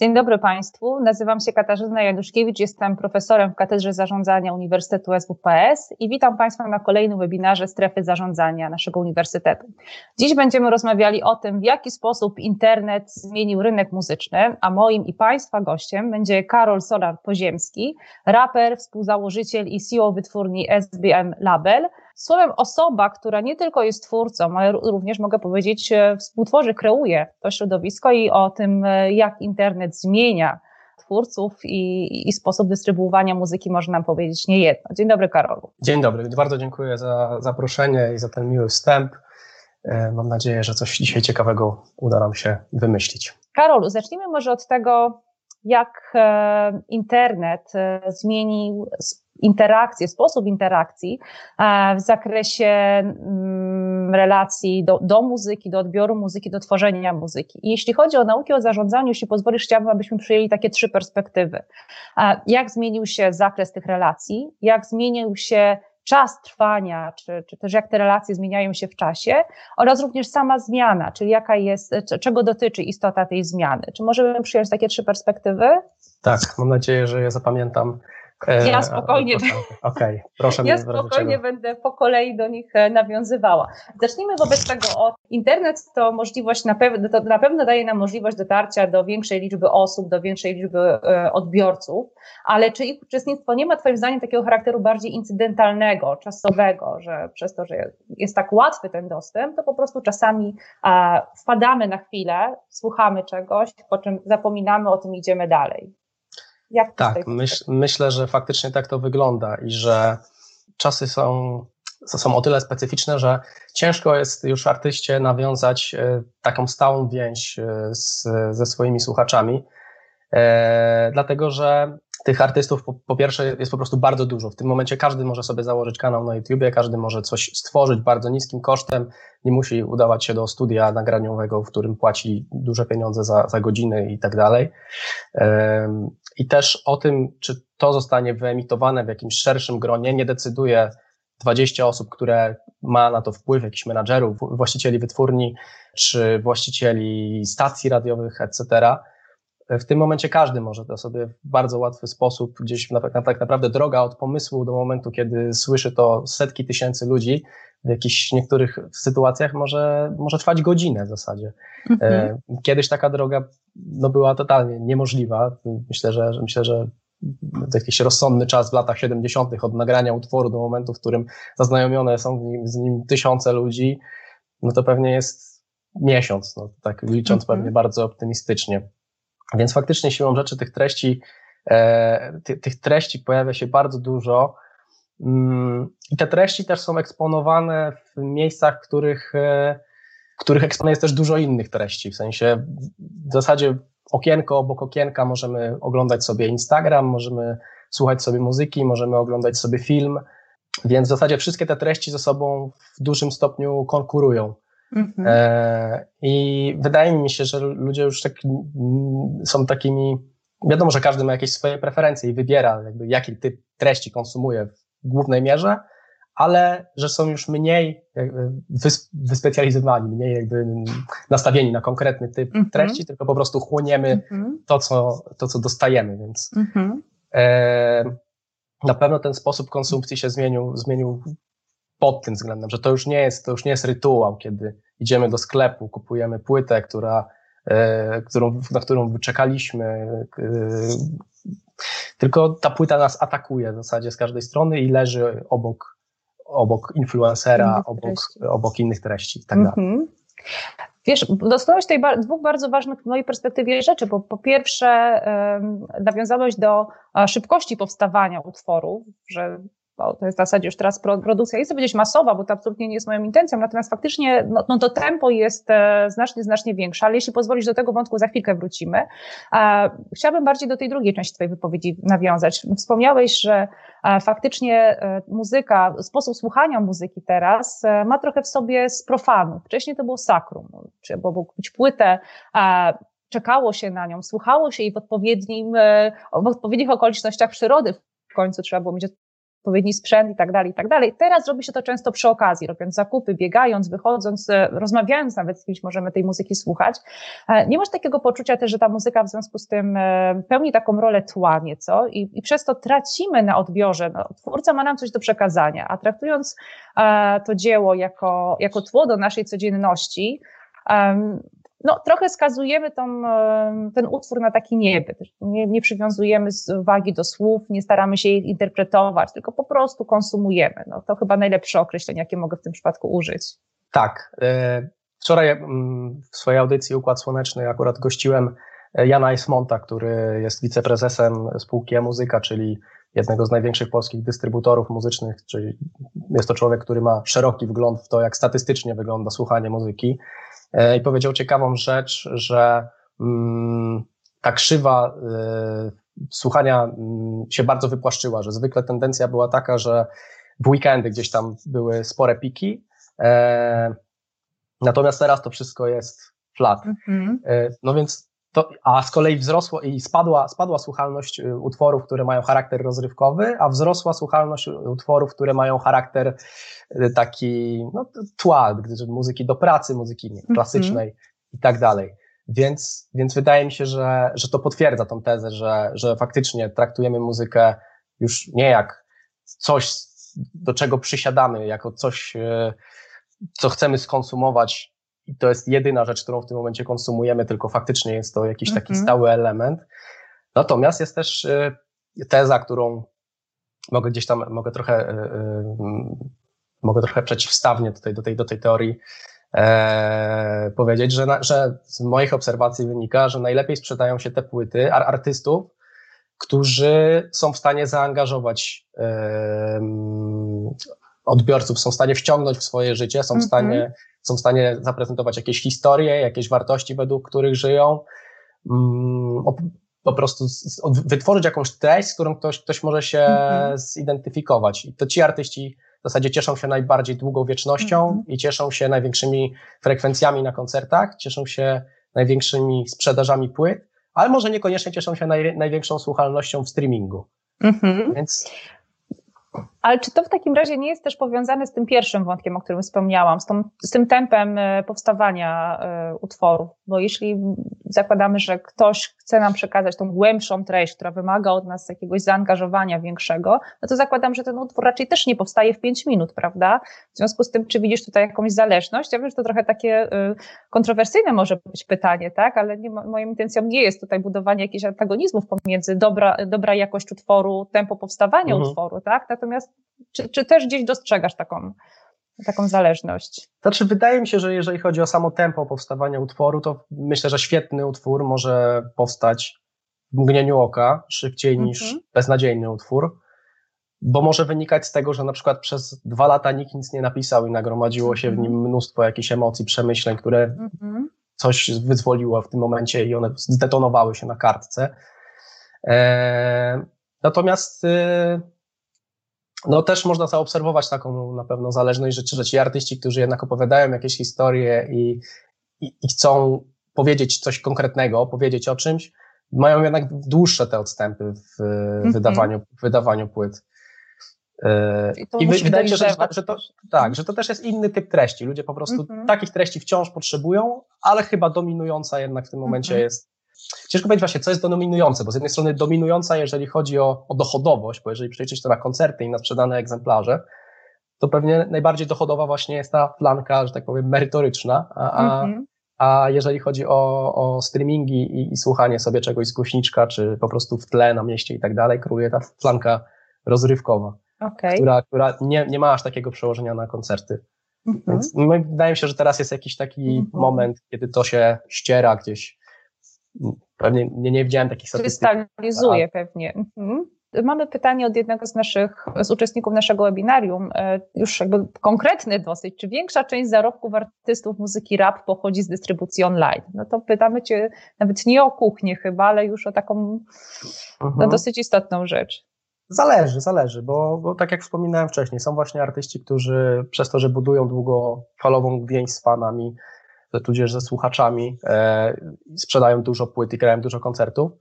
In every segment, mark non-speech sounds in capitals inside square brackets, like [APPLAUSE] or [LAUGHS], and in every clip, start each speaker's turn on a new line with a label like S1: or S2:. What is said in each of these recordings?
S1: Dzień dobry Państwu. Nazywam się Katarzyna Januszkiewicz, jestem profesorem w Katedrze Zarządzania Uniwersytetu SWPS i witam Państwa na kolejnym webinarze Strefy Zarządzania naszego Uniwersytetu. Dziś będziemy rozmawiali o tym, w jaki sposób internet zmienił rynek muzyczny, a moim i Państwa gościem będzie Karol Solar-Poziemski, raper, współzałożyciel i CEO wytwórni SBM Label, Słowem, osoba, która nie tylko jest twórcą, ale również mogę powiedzieć, e, współtworzy, kreuje to środowisko i o tym, e, jak internet zmienia twórców i, i sposób dystrybuowania muzyki może nam powiedzieć niejedno. Dzień dobry, Karolu.
S2: Dzień dobry, bardzo dziękuję za zaproszenie i za ten miły wstęp. E, mam nadzieję, że coś dzisiaj ciekawego uda nam się wymyślić.
S1: Karolu, zacznijmy może od tego, jak internet zmienił interakcję, sposób interakcji e, w zakresie mm, relacji do, do muzyki, do odbioru muzyki, do tworzenia muzyki. I jeśli chodzi o naukę o zarządzaniu, jeśli pozwolisz, chciałabym, abyśmy przyjęli takie trzy perspektywy. E, jak zmienił się zakres tych relacji, jak zmienił się czas trwania, czy, czy też jak te relacje zmieniają się w czasie, oraz również sama zmiana, czyli jaka jest, czego dotyczy istota tej zmiany. Czy możemy przyjąć takie trzy perspektywy?
S2: Tak, mam nadzieję, że je zapamiętam
S1: E, ja spokojnie,
S2: okay, proszę
S1: ja spokojnie będę po kolei do nich e, nawiązywała. Zacznijmy wobec tego od internet to możliwość na pewno, to na pewno daje nam możliwość dotarcia do większej liczby osób, do większej liczby e, odbiorców, ale czy ich uczestnictwo nie ma Twoim zdaniem takiego charakteru bardziej incydentalnego, czasowego, że przez to, że jest tak łatwy ten dostęp, to po prostu czasami wpadamy na chwilę, słuchamy czegoś, po czym zapominamy o tym, idziemy dalej.
S2: Jak tak, myśl, myślę, że faktycznie tak to wygląda i że czasy są, są o tyle specyficzne, że ciężko jest już artyście nawiązać e, taką stałą więź e, z, ze swoimi słuchaczami, dlatego że tych artystów po, po, pierwsze jest po prostu bardzo dużo. W tym momencie każdy może sobie założyć kanał na YouTubie, każdy może coś stworzyć bardzo niskim kosztem, nie musi udawać się do studia nagraniowego, w którym płaci duże pieniądze za, za godziny i tak dalej. I też o tym, czy to zostanie wyemitowane w jakimś szerszym gronie, nie decyduje 20 osób, które ma na to wpływ, jakichś menadżerów, właścicieli wytwórni, czy właścicieli stacji radiowych, etc., w tym momencie każdy może to sobie w bardzo łatwy sposób, gdzieś na, na, tak naprawdę droga od pomysłu do momentu, kiedy słyszy to setki tysięcy ludzi, w jakichś niektórych sytuacjach może, może trwać godzinę w zasadzie. Mhm. E, kiedyś taka droga no, była totalnie niemożliwa. Myślę, że, myślę, że jakiś rozsądny czas w latach 70. od nagrania utworu do momentu, w którym zaznajomione są nim, z nim tysiące ludzi, no to pewnie jest miesiąc, no, tak licząc mhm. pewnie bardzo optymistycznie. Więc faktycznie siłą rzeczy tych treści, e, ty, tych treści pojawia się bardzo dużo. Mm, I te treści też są eksponowane w miejscach, w których, e, w których eksponuje jest też dużo innych treści. W sensie w zasadzie okienko obok okienka możemy oglądać sobie Instagram, możemy słuchać sobie muzyki, możemy oglądać sobie film. Więc w zasadzie wszystkie te treści ze sobą w dużym stopniu konkurują. Mhm. E, I wydaje mi się, że ludzie już tak, są takimi. Wiadomo, że każdy ma jakieś swoje preferencje i wybiera, jakby, jaki typ treści konsumuje w głównej mierze, ale że są już mniej wyspecjalizowani, mniej jakby nastawieni na konkretny typ mhm. treści, tylko po prostu chłoniemy mhm. to, co, to, co dostajemy. Więc mhm. e, na pewno ten sposób konsumpcji się zmienił, zmienił pod tym względem, że to już nie jest, to już nie jest rytuał, kiedy idziemy do sklepu, kupujemy płytę, która, e, którą, na którą wyczekaliśmy, e, tylko ta płyta nas atakuje w zasadzie z każdej strony i leży obok, obok influencera, obok, obok innych treści i tak dalej. Mhm.
S1: Wiesz, dotknąłeś tutaj dwóch bardzo ważnych w mojej perspektywie rzeczy, bo po pierwsze nawiązałeś do szybkości powstawania utworu, że bo to jest w zasadzie już teraz produkcja jest powiedzieć masowa, bo to absolutnie nie jest moją intencją, natomiast faktycznie no, no to tempo jest e, znacznie, znacznie większe, ale jeśli pozwolisz do tego wątku za chwilkę wrócimy. Chciałabym bardziej do tej drugiej części Twojej wypowiedzi nawiązać. Wspomniałeś, że e, faktycznie e, muzyka, sposób słuchania muzyki teraz ma trochę w sobie z profanu. Wcześniej to było sakrum, bo mógł kupić płytę, czekało się na nią, słuchało się jej w odpowiednim, w odpowiednich okolicznościach przyrody. W końcu trzeba było mieć odpowiedni sprzęt i tak dalej, i tak dalej. Teraz robi się to często przy okazji, robiąc zakupy, biegając, wychodząc, e, rozmawiając nawet z kimś, możemy tej muzyki słuchać. E, nie masz takiego poczucia też, że ta muzyka w związku z tym e, pełni taką rolę tła nieco i, i przez to tracimy na odbiorze. No, twórca ma nam coś do przekazania, a traktując to dzieło jako, jako tło do naszej codzienności, no, trochę skazujemy tą, ten utwór na taki niebyt. Nie, nie przywiązujemy wagi do słów, nie staramy się ich interpretować, tylko po prostu konsumujemy. No, to chyba najlepsze określenie, jakie mogę w tym przypadku użyć.
S2: Tak. E, wczoraj mm, w swojej audycji Układ Słoneczny akurat gościłem e, Jana Esmonta, który jest wiceprezesem spółki E-Muzyka, czyli jednego z największych polskich dystrybutorów muzycznych, czyli jest to człowiek, który ma szeroki wgląd w to, jak statystycznie wygląda słuchanie muzyki. E, i powiedział ciekawą rzecz, że mm, ta krzywa y, słuchania mm, się bardzo wypłaszczyła, że zwykle tendencja była taka, że w weekendy gdzieś tam były spore piki, e, natomiast teraz to wszystko jest flat. Mm-hmm. No więc to, a z kolei wzrosło i spadła, spadła słuchalność y, utworów, które mają charakter rozrywkowy, a wzrosła słuchalność utworów, które mają charakter y, taki, no, tła, muzyki do pracy, muzyki nie, klasycznej mm -hmm. i tak dalej. Więc, więc wydaje mi się, że, że to potwierdza tą tezę, że, że faktycznie traktujemy muzykę już nie jak coś, do czego przysiadamy, jako coś, y, co chcemy skonsumować i to jest jedyna rzecz, którą w tym momencie konsumujemy, tylko faktycznie jest to jakiś taki mm -hmm. stały element. Natomiast jest też y, teza, którą mogę gdzieś tam, mogę trochę, y, y, mogę trochę przeciwstawnie tutaj do tej, do tej teorii e, powiedzieć, że, na, że z moich obserwacji wynika, że najlepiej sprzedają się te płyty artystów, którzy są w stanie zaangażować e, odbiorców, są w stanie wciągnąć w swoje życie, są w mhm. stanie są w stanie zaprezentować jakieś historie, jakieś wartości, według których żyją, mm, po prostu wytworzyć jakąś treść, z którą ktoś, ktoś może się mhm. zidentyfikować. I to ci artyści w zasadzie cieszą się najbardziej długą wiecznością mhm. i cieszą się największymi frekwencjami na koncertach, cieszą się największymi sprzedażami płyt, ale może niekoniecznie cieszą się naj, największą słuchalnością w streamingu. Mhm.
S1: Więc ale czy to w takim razie nie jest też powiązane z tym pierwszym wątkiem, o którym wspomniałam, z, tą, z tym tempem e, powstawania e, utworów? Bo jeśli zakładamy, że ktoś chce nam przekazać tą głębszą treść, która wymaga od nas jakiegoś zaangażowania większego, no to zakładam, że ten utwór raczej też nie powstaje w pięć minut, prawda? W związku z tym, czy widzisz tutaj jakąś zależność? Ja wiem, że to trochę takie y, kontrowersyjne może być pytanie, tak? Ale nie, moją intencją nie jest tutaj budowanie jakichś antagonizmów pomiędzy dobra, dobra jakość utworu, tempo powstawania mhm. utworu, tak? Natomiast czy, czy też gdzieś dostrzegasz taką, taką zależność?
S2: Znaczy, wydaje mi się, że jeżeli chodzi o samo tempo powstawania utworu, to myślę, że świetny utwór może powstać w mgnieniu oka, szybciej niż mhm. beznadziejny utwór, bo może wynikać z tego, że na przykład przez dwa lata nikt nic nie napisał i nagromadziło się w nim mhm. mnóstwo jakichś emocji, przemyśleń, które mhm. coś wyzwoliło w tym momencie i one zdetonowały się na kartce. Eee, natomiast y, no też można zaobserwować taką na pewno zależność, że, że ci artyści, którzy jednak opowiadają jakieś historie i, i, i chcą powiedzieć coś konkretnego, opowiedzieć o czymś, mają jednak dłuższe te odstępy w mm -hmm. wydawaniu, wydawaniu płyt. E, I, I wydaje mi się, że, że, że, to, tak, że to też jest inny typ treści. Ludzie po prostu mm -hmm. takich treści wciąż potrzebują, ale chyba dominująca jednak w tym momencie mm -hmm. jest Ciężko powiedzieć właśnie, co jest dominujące, bo z jednej strony dominująca, jeżeli chodzi o, o dochodowość, bo jeżeli przeliczyć to na koncerty i na sprzedane egzemplarze, to pewnie najbardziej dochodowa właśnie jest ta flanka, że tak powiem, merytoryczna, a, a, mhm. a jeżeli chodzi o, o streamingi i, i, słuchanie sobie czegoś z głośniczka, czy po prostu w tle na mieście i tak dalej, króluje ta flanka rozrywkowa, okay. która, która nie, nie ma aż takiego przełożenia na koncerty. Mhm. Więc wydaje mi się, że teraz jest jakiś taki mhm. moment, kiedy to się ściera gdzieś Pewnie nie, nie widziałem takich statystyk.
S1: Krystalizuje pewnie. Mhm. Mamy pytanie od jednego z naszych, z uczestników naszego webinarium, e, już jakby konkretny dosyć. Czy większa część zarobków artystów muzyki rap pochodzi z dystrybucji online? No to pytamy Cię nawet nie o kuchnię chyba, ale już o taką no, mhm. dosyć istotną rzecz.
S2: Zależy, zależy, bo, bo tak jak wspominałem wcześniej, są właśnie artyści, którzy przez to, że budują długofalową więź z fanami, tudzież ze słuchaczami, e, sprzedają dużo płyt i grają dużo koncertów.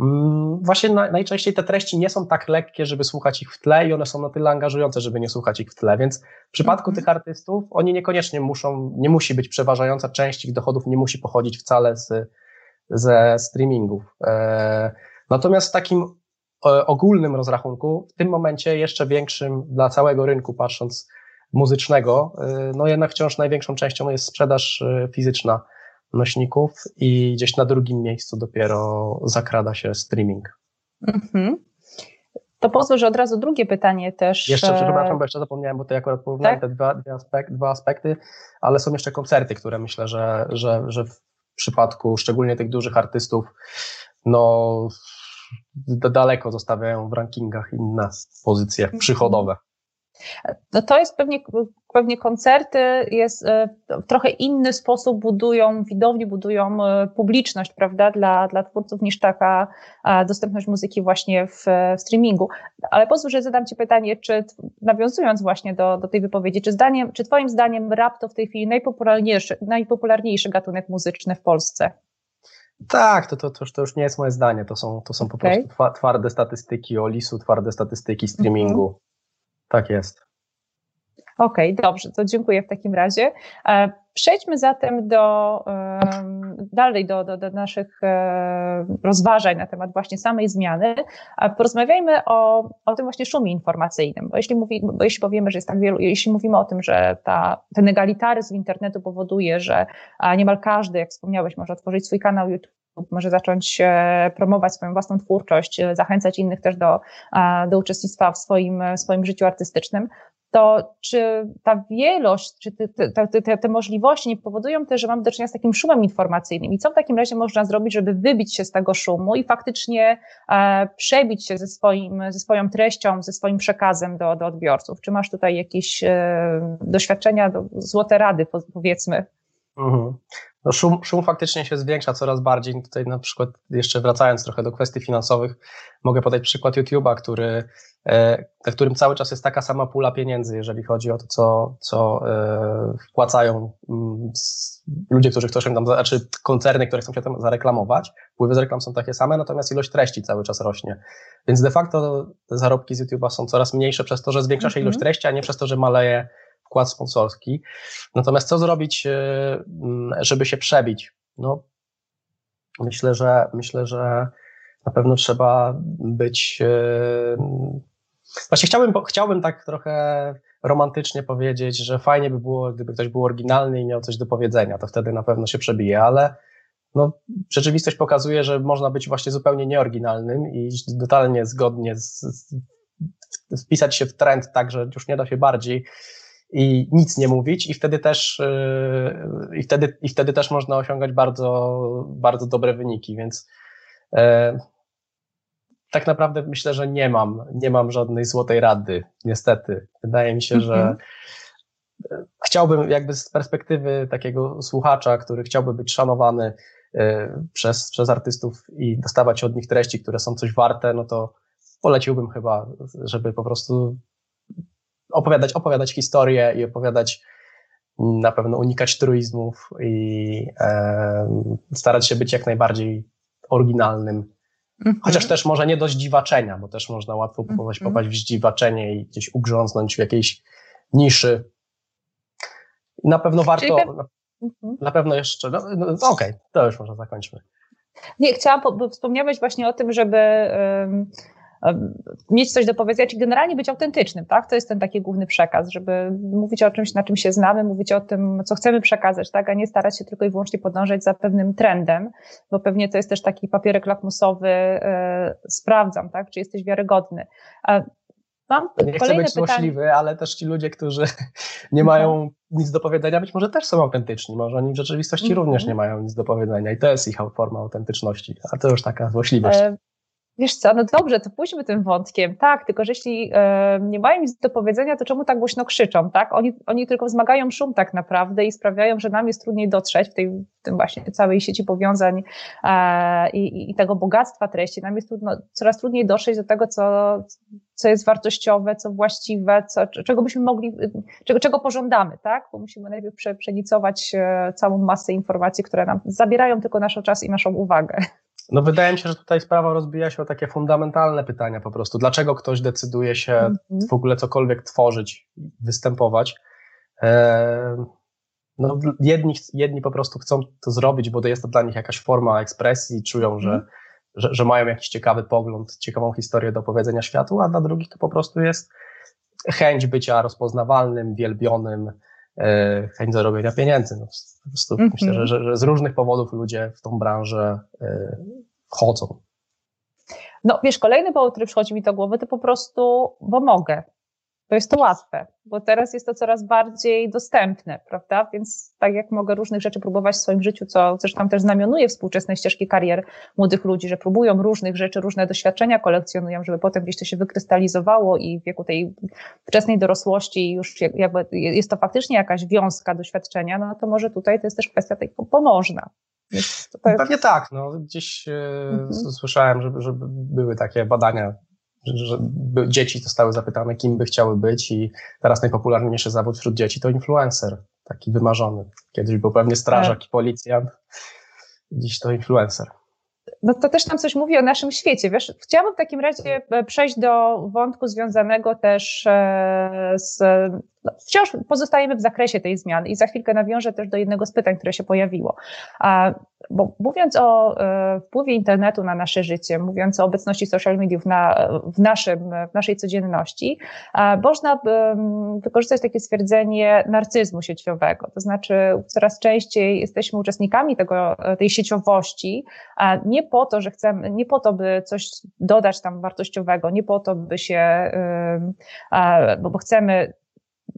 S2: Mm, właśnie na, najczęściej te treści nie są tak lekkie, żeby słuchać ich w tle i one są na tyle angażujące, żeby nie słuchać ich w tle, więc w przypadku -hmm. tych artystów oni niekoniecznie muszą, nie musi być przeważająca część ich dochodów, nie musi pochodzić wcale z, ze streamingów. E, natomiast w takim e, ogólnym rozrachunku, w tym momencie jeszcze większym dla całego rynku, patrząc muzycznego, e, no jednak wciąż największą częścią jest sprzedaż e, fizyczna nośników i gdzieś na drugim miejscu dopiero zakrada się streaming. Mhm.
S1: To pozwól, że od razu drugie pytanie też.
S2: Jeszcze, e, przepraszam, bo jeszcze zapomniałem, bo to akurat porównałem tak? te dwa, dwa, aspekt, dwa aspekty, ale są jeszcze koncerty, które myślę, że, że, że w przypadku szczególnie tych dużych artystów, no daleko zostawiają w rankingach inne pozycje przychodowe.
S1: No to jest pewnie, pewnie koncerty jest e, w trochę inny sposób budują, widowni budują e, publiczność, prawda, dla, dla twórców niż taka e, dostępność muzyki właśnie w, w streamingu. Ale pozwól, że zadam Ci pytanie, czy nawiązując właśnie do, do tej wypowiedzi, czy zdaniem, czy Twoim zdaniem rap to w tej chwili najpopularniejszy, najpopularniejszy gatunek muzyczny w Polsce?
S2: Tak, to, to, to, już, to już nie jest moje zdanie, to są, to są po okay. prostu twarde statystyki o lisu, twarde statystyki streamingu. Tak jest.
S1: Okej, okay, dobrze, to dziękuję w takim razie. E, przejdźmy zatem do, dalej do, do, do naszych e, rozważań na temat właśnie samej zmiany. Porozmawiajmy o, o tym właśnie szumie informacyjnym, bo jeśli, mówi, bo jeśli powiemy, że jest tak wielu, jeśli mówimy o tym, że ta, ten egalitaryzm internetu powoduje, że niemal każdy, jak wspomniałeś, może otworzyć swój kanał YouTube, może zacząć e, promować swoją własną twórczość, zachęcać innych też do, do uczestnictwa w swoim, swoim życiu artystycznym, to czy ta wielość, czy te, te, te, te, możliwości nie powodują też, że mamy do czynienia z takim szumem informacyjnym? I co w takim razie można zrobić, żeby wybić się z tego szumu i faktycznie e, przebić się ze, swoim, ze swoją treścią, ze swoim przekazem do, do odbiorców? Czy masz tutaj jakieś e, doświadczenia, do, złote rady, powiedzmy? Mhm.
S2: No szum, szum faktycznie się zwiększa coraz bardziej. Tutaj na przykład, jeszcze wracając trochę do kwestii finansowych, mogę podać przykład YouTube'a, który, e, na którym cały czas jest taka sama pula pieniędzy, jeżeli chodzi o to, co, co e, wpłacają mm, ludzie, którzy chcą się tam, znaczy koncerny, które chcą się tam zareklamować. Wpływy z reklam są takie same, natomiast ilość treści cały czas rośnie. Więc de facto te zarobki z YouTube'a są coraz mniejsze przez to, że zwiększa się ilość mhm. treści, a nie przez to, że maleje wkład sponsorski. Natomiast co zrobić, e, żeby się przebić? No, myślę, że myślę, że na pewno trzeba być. E, właśnie chciałbym, chciałbym tak trochę romantycznie powiedzieć, że fajnie by było, gdyby ktoś był oryginalny i miał coś do powiedzenia, to wtedy na pewno się przebije, ale no, rzeczywistość pokazuje, że można być właśnie zupełnie nieoryginalnym i totalnie zgodnie z, z, wpisać się w trend tak, że już nie da się bardziej i nic nie mówić i wtedy też yy, i wtedy, i wtedy też można osiągać bardzo, bardzo dobre wyniki, więc e, tak naprawdę myślę, że nie mam, nie mam żadnej złotej rady, niestety. Wydaje mi się, mm -hmm. że mhm. chciałbym jakby z perspektywy takiego słuchacza, który chciałby być szanowany e, przez, przez artystów i dostawać od nich treści, które są coś warte, no to poleciłbym chyba, żeby po prostu opowiadać, opowiadać historię i opowiadać, na pewno unikać truizmów i e, starać się być jak najbardziej oryginalnym. Mm-hmm. Chociaż też może nie do zdziwaczenia, bo też można łatwo mm-hmm. popaść w zdziwaczenie i gdzieś ugrząznąć w jakiejś niszy. Na pewno warto, na, mm-hmm. na pewno jeszcze, no, no, no okej, okay, to już może zakończmy.
S1: Nie, chciałam, bo wspomniałeś właśnie o tym, żeby um, mieć coś do powiedzenia, czy generalnie być autentycznym, tak? To jest ten taki główny przekaz, żeby mówić o czymś, na czym się znamy, mówić o tym, co chcemy przekazać, tak? A nie starać się tylko i wyłącznie podążać za pewnym trendem, bo pewnie to jest też taki papierek lakmusowy, e, sprawdzam, tak? Czy jesteś wiarygodny.
S2: Mam nie chcę być złośliwy, ale też ci ludzie, którzy [LAUGHS] nie mają mhm. nic do powiedzenia, być może też są autentyczni. Może oni w rzeczywistości mm -hmm. również nie mają nic do powiedzenia i to jest ich forma autentyczności. A to już taka złośliwość. E
S1: Wiesz co, no dobrze, to pójdźmy tym wątkiem. Tak, tylko że jeśli e, nie mają nic do powiedzenia, to czemu tak głośno krzyczą, tak? Oni, oni tylko wzmagają szum tak naprawdę i sprawiają, że nam jest trudniej dotrzeć w tej w tym właśnie całej sieci powiązań e, i, i, tego bogactwa treści. Nam jest trudno, coraz trudniej dotrzeć do tego, co, co jest wartościowe, co właściwe, co, czego byśmy mogli, czego, czego pożądamy, tak? Bo musimy najpierw prze, przenicować e, całą masę informacji, które nam zabierają tylko nasz czas i naszą uwagę.
S2: No wydaje mi się, że tutaj sprawa rozbija się o takie fundamentalne pytania po prostu. Dlaczego ktoś decyduje się mm -hmm. w ogóle cokolwiek tworzyć, występować? E, no, jedni, jedni po prostu chcą to zrobić, bo to jest to dla nich jakaś forma ekspresji, czują, że, mm. że, że, mają jakiś ciekawy pogląd, ciekawą historię do powiedzenia światu, a dla drugich to po prostu jest chęć bycia rozpoznawalnym, wielbionym, chęć zarobienia pieniędzy. No, po prostu mm -hmm. myślę, że, że, że, z różnych powodów ludzie w tą branżę e, wchodzą.
S1: No wiesz, kolejny powód, który przychodzi mi do głowy, to po prostu, bo mogę to jest to łatwe, bo teraz jest to coraz bardziej dostępne, prawda? Więc tak jak mogę różnych rzeczy próbować w swoim życiu, co zresztą też znamionuje współczesne ścieżki karier młodych ludzi, że próbują różnych rzeczy, różne doświadczenia kolekcjonują, żeby potem gdzieś to się wykrystalizowało i w wieku tej wczesnej dorosłości już jakby jest to faktycznie jakaś wiązka doświadczenia, no to może tutaj to jest też kwestia tej pomożna.
S2: Jest... Pewnie tak, no gdzieś e, mhm. słyszałem, że, że były takie badania że dzieci zostały zapytane, kim by chciały być i teraz najpopularniejszy zawód wśród dzieci to influencer, taki wymarzony. Kiedyś był pewnie strażak tak. i policjant, dziś to influencer.
S1: No to też nam coś mówi o naszym świecie. Wiesz, chciałabym w takim razie e, przejść do wątku związanego też e, z no, wciąż pozostajemy w zakresie tej zmiany i za chwilkę nawiążę też do jednego z pytań, które się pojawiło. Bo mówiąc o e, wpływie internetu na nasze życie, mówiąc o obecności social mediów na, w, naszym, w naszej codzienności, można wykorzystać takie stwierdzenie narcyzmu sieciowego. To znaczy, coraz częściej jesteśmy uczestnikami tego, tej sieciowości, nie po to, że chcemy, nie po to, by coś dodać tam wartościowego, nie po to, by się, bo chcemy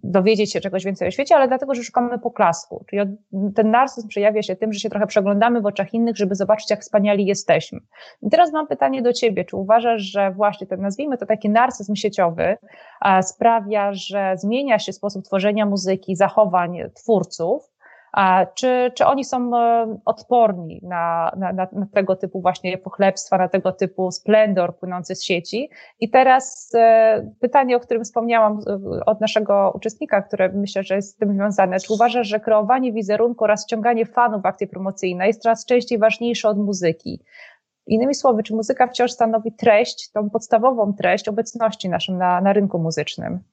S1: dowiedzieć się czegoś więcej o świecie, ale dlatego, że szukamy poklasku. Czyli ten narcyzm przejawia się tym, że się trochę przeglądamy w oczach innych, żeby zobaczyć, jak wspaniali jesteśmy. I teraz mam pytanie do ciebie. Czy uważasz, że właśnie ten, nazwijmy to taki narcyzm sieciowy, sprawia, że zmienia się sposób tworzenia muzyki, zachowań twórców, czy, czy oni są e, odporni na, na, na, tego typu właśnie pochlebstwa, na tego typu splendor płynący z sieci? I teraz e, pytanie, o którym wspomniałam e, od naszego uczestnika, które myślę, że jest z tym związane. Czy uważasz, że kreowanie wizerunku oraz ściąganie fanów w akcje promocyjne jest coraz częściej ważniejsze od muzyki? Innymi słowy, czy muzyka wciąż stanowi treść, tą podstawową treść obecności naszym na, na rynku muzycznym?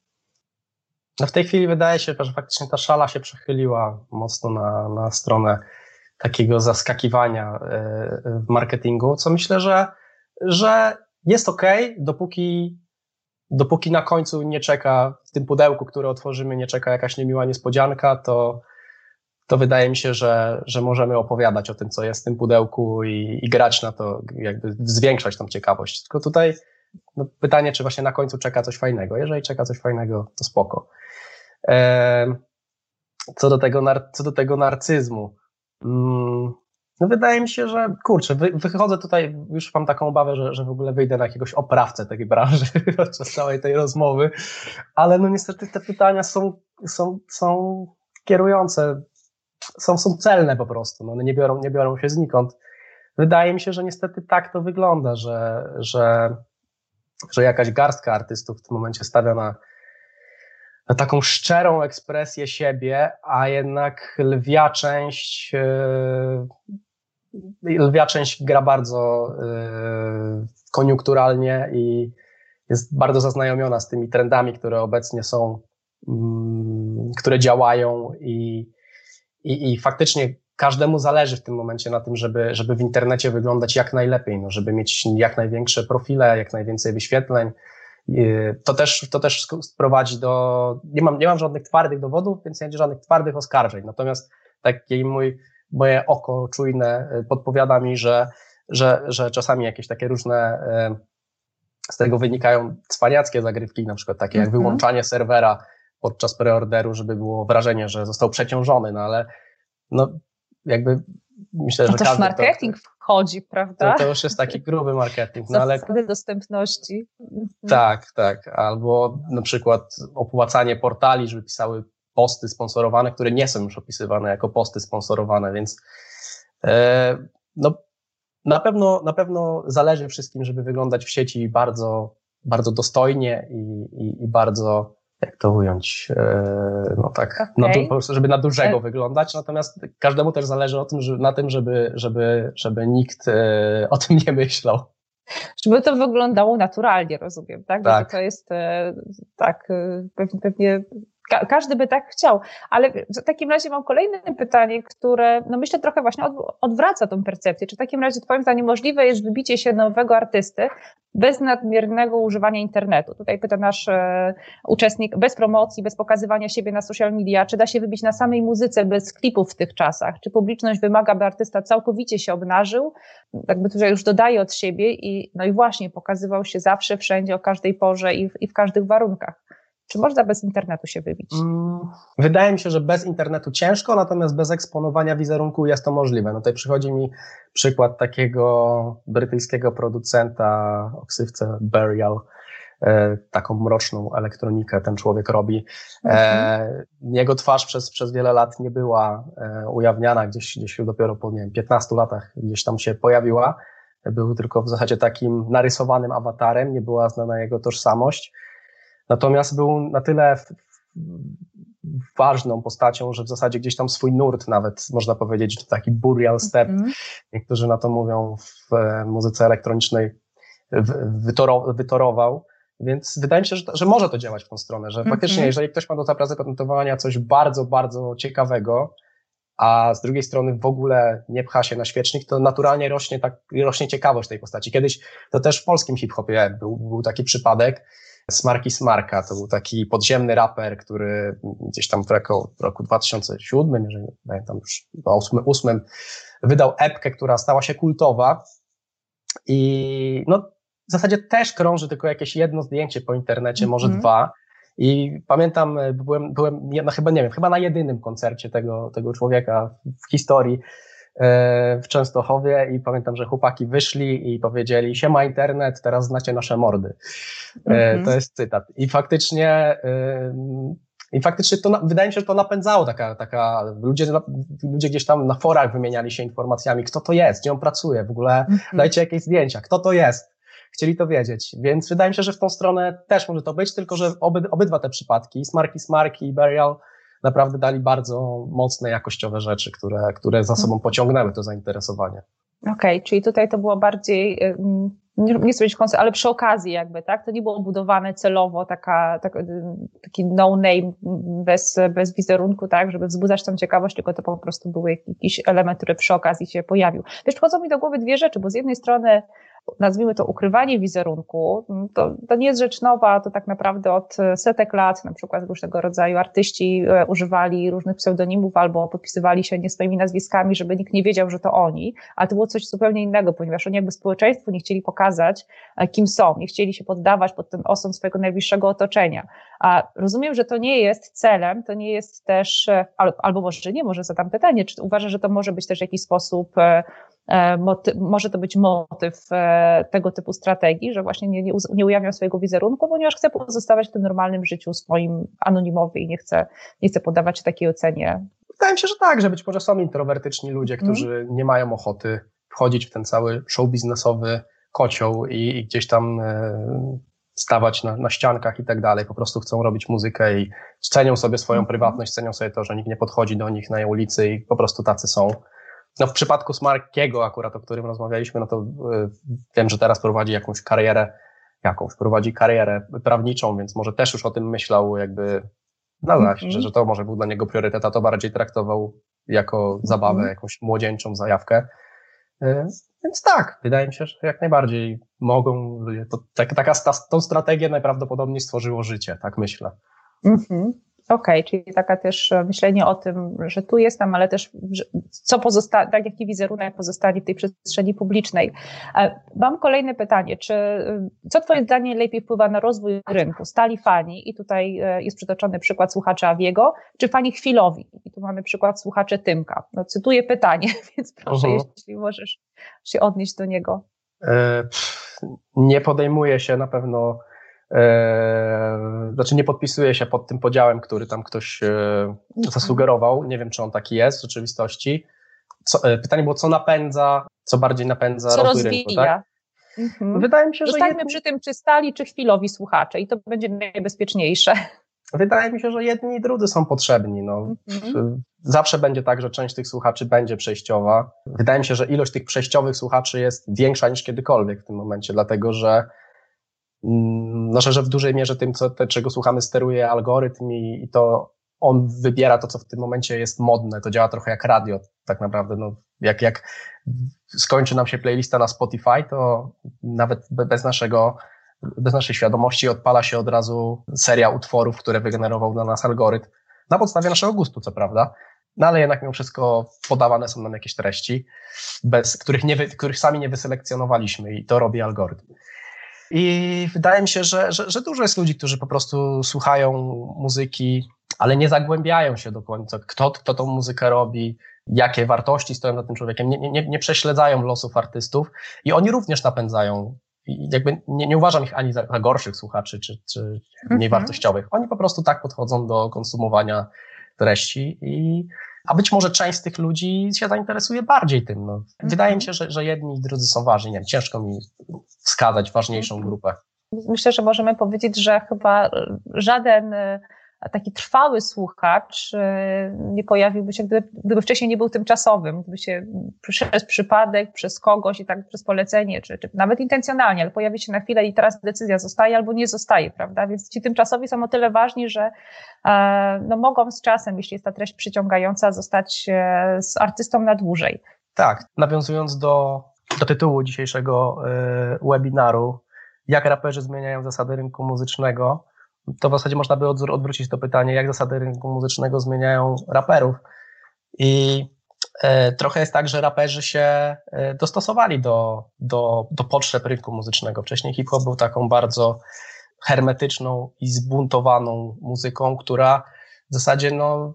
S2: No w tej chwili wydaje się, że faktycznie ta szala się przechyliła mocno na, na stronę takiego zaskakiwania e, w marketingu, co myślę, że, że jest ok, dopóki, dopóki na końcu nie czeka w tym pudełku, które otworzymy, nie czeka jakaś niemiła niespodzianka, to, to wydaje mi się, że, że możemy opowiadać o tym, co jest w tym pudełku i, i grać na to, jakby zwiększać tą ciekawość. Tylko tutaj no, pytanie, czy właśnie na końcu czeka coś fajnego. Jeżeli czeka coś fajnego, to spoko. Co do tego, co do tego narcyzmu. Mm, no wydaje mi się, że kurczę, wychodzę tutaj, już mam taką obawę, że, że w ogóle wyjdę na jakiegoś oprawcę takiej branży [LAUGHS] podczas całej tej rozmowy, ale no niestety te pytania są, są, są kierujące, są, są celne po prostu, no nie biorą, nie biorą się znikąd. Wydaje mi się, że niestety tak to wygląda, że, że, że jakaś garstka artystów w tym momencie stawia na, na taką szczerą ekspresję siebie, a jednak lwia część, yy, lwia część gra bardzo yy, koniunkturalnie i jest bardzo zaznajomiona z tymi trendami, które obecnie są, yy, które działają i, i, i faktycznie każdemu zależy w tym momencie na tym, żeby, żeby w internecie wyglądać jak najlepiej, no, żeby mieć jak największe profile, jak najwięcej wyświetleń, to też, to też sprowadzi do, nie mam, nie mam żadnych twardych dowodów, więc nie mam żadnych twardych oskarżeń. Natomiast takie mój, moje oko czujne y, podpowiada mi, że, że, że czasami jakieś takie różne y, z tego wynikają cwaniackie zagrywki, na przykład takie jak -hmm. wyłączanie serwera podczas preorderu, żeby było wrażenie, że został przeciążony, no ale no jakby myślę,
S1: no że każdy, marketing kto, wchodzi, prawda?
S2: To, to, już jest taki gruby marketing. No
S1: ale, dostępności. Mhm.
S2: Tak, tak. Albo na przykład opłacanie portali, żeby pisały posty sponsorowane, które nie są już opisywane jako posty sponsorowane, więc e, no, na pewno, na pewno zależy wszystkim, żeby wyglądać w sieci bardzo, bardzo dostojnie i, i, i bardzo jak to ująć, e, no tak, okay. na, po prostu, żeby na dużego e... wyglądać, natomiast każdemu też zależy o tym, że, na tym, żeby, żeby, żeby nikt e, o tym nie myślał.
S1: Żeby to wyglądało naturalnie, rozumiem, tak? tak. Bo to jest tak, pewnie, pewnie Ka każdy by tak chciał, ale w takim razie mam kolejne pytanie, które no myślę trochę właśnie od, odwraca tą percepcję. Czy w takim razie Twoim zdaniem możliwe jest wybicie się nowego artysty bez nadmiernego używania internetu? Tutaj pyta nasz e, uczestnik, bez promocji, bez pokazywania siebie na social media, czy da się wybić na samej muzyce bez klipów w tych czasach? Czy publiczność wymaga, by artysta całkowicie się obnażył, jakby tutaj już dodaje od siebie i no i właśnie pokazywał się zawsze, wszędzie, o każdej porze i w, i w każdych warunkach? Czy można bez internetu się wybić? Mm,
S2: wydaje mi się, że bez internetu ciężko, natomiast bez eksponowania wizerunku jest to możliwe. No tutaj przychodzi mi przykład takiego brytyjskiego producenta o ksywce Burial, e, taką mroczną elektronikę ten człowiek robi. E, mhm. Jego twarz przez, przez wiele lat nie była e, ujawniana, gdzieś, gdzieś dopiero po nie wiem, 15 latach gdzieś tam się pojawiła. Był tylko w zasadzie takim narysowanym awatarem, nie była znana jego tożsamość. Natomiast był na tyle ważną postacią, że w zasadzie gdzieś tam swój nurt nawet, można powiedzieć, taki burial step, mm. niektórzy na to mówią w e, muzyce elektronicznej, wytorował. Więc wydaje mi się, że, że może to działać w tą stronę, że faktycznie, mm -hmm. jeżeli ktoś ma do zaprezentowania coś bardzo, bardzo ciekawego, a z drugiej strony w ogóle nie pcha się na świecznik, to naturalnie rośnie, tak, rośnie ciekawość tej postaci. Kiedyś to też w polskim hip-hopie był, był taki przypadek, Smarki Smarka, to był taki podziemny raper, który gdzieś tam w roku, w roku 2007, jeżeli pamiętam już, 2008, wydał epkę, która stała się kultowa i no, w zasadzie też krąży tylko jakieś jedno zdjęcie po internecie, mm -hmm. może mhm. dwa. I pamiętam, byłem, byłem no chyba nie wiem, chyba na jedynym koncercie tego, tego człowieka w historii, w Częstochowie i pamiętam, że chłopaki wyszli i powiedzieli, siema internet, teraz znacie nasze mordy. Mm -hmm. To jest cytat. I faktycznie i faktycznie to, wydaje mi się, że to napędzało taka, taka, ludzie, ludzie gdzieś tam na forach wymieniali się informacjami, kto to jest, gdzie on pracuje, w ogóle mm -hmm. dajcie jakieś zdjęcia, kto to jest. Chcieli to wiedzieć, więc wydaje mi się, że w tą stronę też może to być, tylko że oby, obydwa te przypadki, Smarki Smarki i Burial, naprawdę dali bardzo mocne, jakościowe rzeczy, które, które za sobą pociągnęły to zainteresowanie.
S1: Okej, okay, czyli tutaj to było bardziej, nie, chcę powiedzieć ale przy okazji jakby, tak? To nie było budowane celowo, taka, tak, taki no-name bez, bez wizerunku, tak? Żeby wzbudzać tą ciekawość, tylko to po prostu był jakiś element, który przy okazji się pojawił. Wiesz, przychodzą mi do głowy dwie rzeczy, bo z jednej strony nazwijmy to ukrywanie wizerunku, to, to nie jest rzecz nowa, to tak naprawdę od setek lat, na przykład różnego rodzaju artyści e, używali różnych pseudonimów albo podpisywali się nie swoimi nazwiskami, żeby nikt nie wiedział, że to oni, ale to było coś zupełnie innego, ponieważ oni jakby społeczeństwu nie chcieli pokazać, e, kim są, nie chcieli się poddawać pod ten osąd swojego najbliższego otoczenia. A rozumiem, że to nie jest celem, to nie jest też, e, albo może nie, może zadam pytanie, czy uważasz, że to może być też w jakiś sposób E, motyw, może to być motyw e, tego typu strategii, że właśnie nie, nie, nie ujawniam swojego wizerunku, ponieważ chcę pozostawać w tym normalnym życiu swoim anonimowy i nie chcę, nie chcę poddawać się takiej ocenie.
S2: Wydaje mi się, że tak, że być może są introwertyczni ludzie, mhm. którzy mm. nie mają ochoty wchodzić w ten cały show biznesowy kocioł i, i gdzieś tam e, stawać na, na ściankach i tak dalej. Po prostu chcą robić muzykę i cenią sobie swoją mm. prywatność, cenią sobie to, że nikt nie podchodzi do nich na ulicy i po prostu tacy są. No w przypadku Smarkiego akurat, o którym rozmawialiśmy, no to y, wiem, że teraz prowadzi jakąś karierę, jakąś, prowadzi karierę prawniczą, więc może też już o tym myślał jakby, no mm -hmm. że, że to może był dla niego priorytet, a to bardziej traktował jako zabawę, mm -hmm. jakąś młodzieńczą zajawkę. Y, więc tak, wydaje mi się, że jak najbardziej mogą, to, tak, taka, ta, tą strategię najprawdopodobniej stworzyło życie, tak myślę.
S1: Mhm. Okej, okay, czyli taka też e, myślenie o tym, że tu jestem, ale też co pozostanie, tak jaki wizerunek pozostanie w tej przestrzeni publicznej. E, mam kolejne pytanie, czy e, co twoje zdanie lepiej wpływa na rozwój rynku? Stali fani i tutaj jest przytoczony przykład słuchaczy Awiego, czy fani chwilowi? I tu mamy przykład słuchaczy Tymka. No, cytuję pytanie, [LAUGHS] więc proszę, uh -huh. jeśli możesz się odnieść do niego. E,
S2: nie podejmuje się na pewno znaczy nie podpisuje się pod tym podziałem, który tam ktoś e, zasugerował. Nie wiem, czy on taki jest w rzeczywistości. Co, e, pytanie było, co napędza, co bardziej napędza co rozwój rozwija. rynku, tak?
S1: Mhm. Wydaje mi się, że. Zostańmy przy tym, czy stali, czy chwilowi słuchacze, i to będzie najbezpieczniejsze.
S2: Wydaje mi się, że jedni i drudzy są potrzebni. No. Mhm. Zawsze będzie tak, że część tych słuchaczy będzie przejściowa. Wydaje mi się, że ilość tych przejściowych słuchaczy jest większa niż kiedykolwiek w tym momencie, dlatego że mm, no, że w dużej mierze tym, co, te, czego słuchamy, steruje algorytm i, i to on wybiera to, co w tym momencie jest modne. To działa trochę jak radio, tak naprawdę. No, jak, jak skończy nam się playlista na Spotify, to nawet bez naszego bez naszej świadomości odpala się od razu seria utworów, które wygenerował dla nas algorytm, na podstawie naszego gustu, co prawda, no ale jednak mimo wszystko podawane są nam jakieś treści, bez, których, nie, których sami nie wyselekcjonowaliśmy i to robi algorytm. I wydaje mi się, że, że, że dużo jest ludzi, którzy po prostu słuchają muzyki, ale nie zagłębiają się do końca, kto, kto tą muzykę robi, jakie wartości stoją za tym człowiekiem, nie, nie, nie prześledzają losów artystów i oni również napędzają jakby nie, nie uważam ich ani za, za gorszych słuchaczy, czy, czy mniej mhm. wartościowych. Oni po prostu tak podchodzą do konsumowania treści i a być może część z tych ludzi się zainteresuje bardziej tym. No. Wydaje mi mhm. się, że, że jedni i drudzy są ważni. Nie wiem, ciężko mi wskazać ważniejszą mhm. grupę.
S1: Myślę, że możemy powiedzieć, że chyba żaden taki trwały słuchacz y, nie pojawiłby się, gdyby, gdyby wcześniej nie był tymczasowym, gdyby się przez przypadek, przez kogoś i tak przez polecenie, czy, czy nawet intencjonalnie, ale pojawi się na chwilę i teraz decyzja zostaje albo nie zostaje, prawda? Więc ci tymczasowi są o tyle ważni, że e, no, mogą z czasem, jeśli jest ta treść przyciągająca, zostać e, z artystą na dłużej.
S2: Tak, nawiązując do, do tytułu dzisiejszego y, webinaru, jak raperzy zmieniają zasady rynku muzycznego, to w zasadzie można by odwrócić to pytanie, jak zasady rynku muzycznego zmieniają raperów. I e, trochę jest tak, że raperzy się e, dostosowali do, do, do potrzeb rynku muzycznego. Wcześniej hip-hop był taką bardzo hermetyczną i zbuntowaną muzyką, która w zasadzie no,